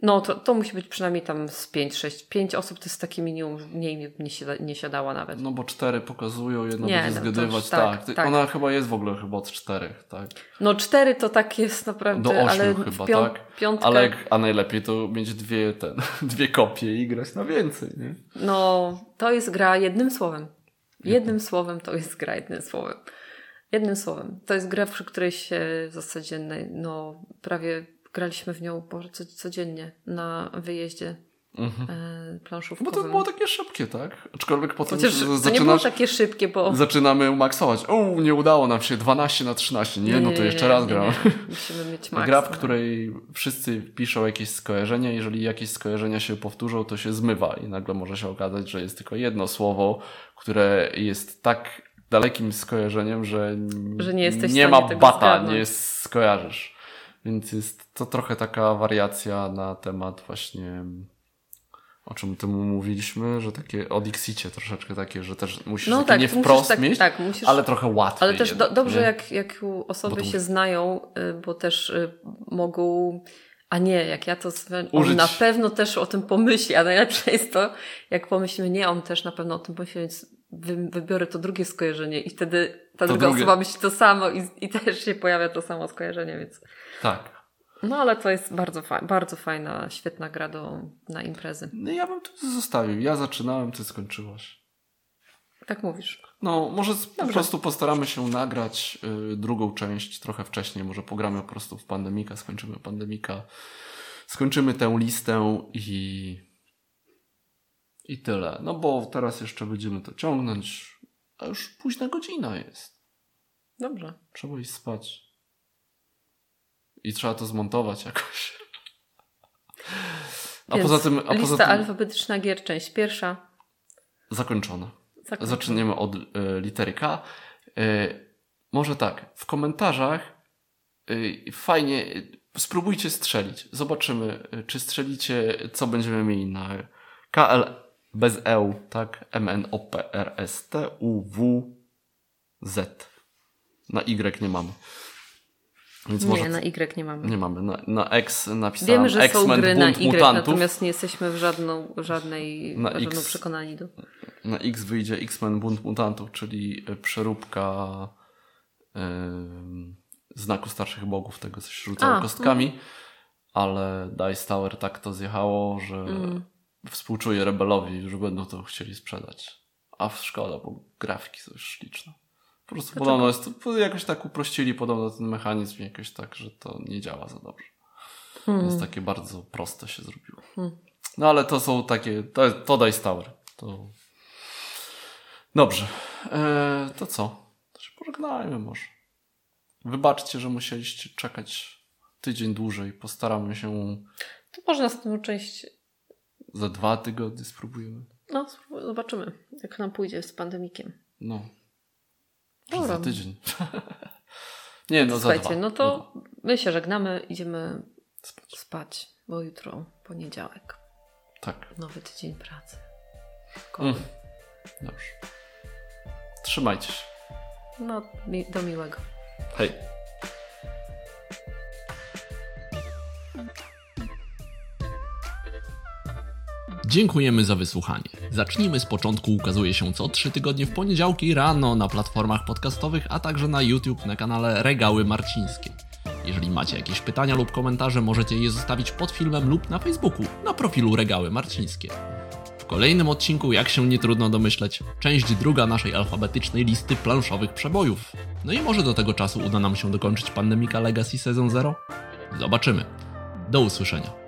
No to, to musi być przynajmniej tam z 5, 6. 5 osób to jest takie minimum, mniej nie, siada, nie siadała nawet. No bo cztery pokazują, jedno Nie, będzie no zgadywać. tak, tak, tak. Ona chyba jest w ogóle chyba od czterech, tak? No 4 to tak jest naprawdę, Do ośmiu chyba, pią- tak? piątkę, Ale jak, a najlepiej to mieć dwie, ten, dwie kopie i grać na więcej, nie? no to jest gra jednym słowem. Jednym słowem to jest gra jednym słowem. Jednym słowem. To jest gra, przy której się w zasadzie no, prawie graliśmy w nią codziennie na wyjeździe Mhm. e, Bo to było takie szybkie, tak? Aczkolwiek potem Chociaż z- to nie było zaczynasz, takie szybkie, bo... zaczynamy maksować. O, nie udało nam się 12 na 13. Nie, no to jeszcze raz gram. nie. Musimy mieć max. Gra, w której wszyscy piszą jakieś skojarzenia. Jeżeli jakieś skojarzenia się powtórzą, to się zmywa i nagle może się okazać, że jest tylko jedno słowo, które jest tak dalekim skojarzeniem, że, Że nie nie ma bata, zgadnąć. nie skojarzysz. Więc jest to trochę taka wariacja na temat właśnie o czym temu mówiliśmy, że takie o Dixicie troszeczkę takie, że też musisz No tak, nie wprost tak- mieć, tak, musisz- ale trochę łatwiej. Ale też do, jednak, dobrze, nie? jak, jak osoby się znają, y, bo też y, mogą. A nie, jak ja to. On na pewno też o tym pomyśli, a najlepsze jest to, jak pomyślimy, nie, on też na pewno o tym pomyśli, więc wybiorę to drugie skojarzenie i wtedy ta To druga drugie. osoba myśli to samo i, i też się pojawia to samo skojarzenie, więc. Tak. No ale to jest bardzo, fa- bardzo fajna, świetna gra do, na imprezy. No ja bym to zostawił. Ja zaczynałem, ty skończyłaś. Tak mówisz. No, może z, po Dobrze. prostu postaramy się nagrać y, drugą część trochę wcześniej. Może pogramy po prostu w pandemika, skończymy pandemika, skończymy tę listę i. I tyle. No bo teraz jeszcze będziemy to ciągnąć, a już późna godzina jest. Dobrze. Trzeba iść spać. I trzeba to zmontować jakoś. A Więc poza tym. A lista poza tym alfabetyczna gier, część pierwsza. Zakończona. Zaczniemy od y, litery K. Y, może tak, w komentarzach y, fajnie, y, spróbujcie strzelić. Zobaczymy, y, czy strzelicie, co będziemy mieli na KL bez EU, tak? M N O P R S T U W Z. Na Y nie mamy. Więc nie, na Y nie mamy. Nie mamy. Na, na X napisałem Wiemy, że są gry na Y, Mutantów. natomiast nie jesteśmy w żadną, żadnej, na żadną X, przekonani do. Na X wyjdzie X-Men Bunt Mutantów, czyli e, przeróbka yy, znaku starszych bogów, tego coś rzucało A, kostkami. Mm. Ale Dice Tower tak to zjechało, że mm. Współczuję rebelowi, że będą to chcieli sprzedać. A w szkoda, bo grafiki są już śliczne. Po prostu Dlaczego? podobno jest, jakoś tak uprościli podobno ten mechanizm jakoś tak, że to nie działa za dobrze. Hmm. Więc takie bardzo proste się zrobiło. Hmm. No ale to są takie, to, to Dice Tower. To... Dobrze. Eee, to co? To się pożegnajmy może. Wybaczcie, że musieliście czekać tydzień dłużej. Postaramy się... To może następną część... Za dwa tygodnie spróbujemy. No, zobaczymy, jak nam pójdzie z pandemikiem. No. Dobra. Za tydzień. Nie, no Słuchajcie, za dwa. no to my się żegnamy, idziemy spać. spać, bo jutro poniedziałek. Tak. Nowy tydzień pracy. Mm. Dobrze. Trzymajcie się. No, do miłego. Hej. Dziękujemy za wysłuchanie. Zacznijmy z początku. Ukazuje się co 3 tygodnie w poniedziałki rano na platformach podcastowych, a także na YouTube na kanale Regały Marcińskie. Jeżeli macie jakieś pytania lub komentarze, możecie je zostawić pod filmem lub na Facebooku na profilu Regały Marcińskie. W kolejnym odcinku, jak się nie trudno domyśleć, część druga naszej alfabetycznej listy planszowych przebojów. No i może do tego czasu uda nam się dokończyć Pandemika Legacy Season 0? Zobaczymy. Do usłyszenia.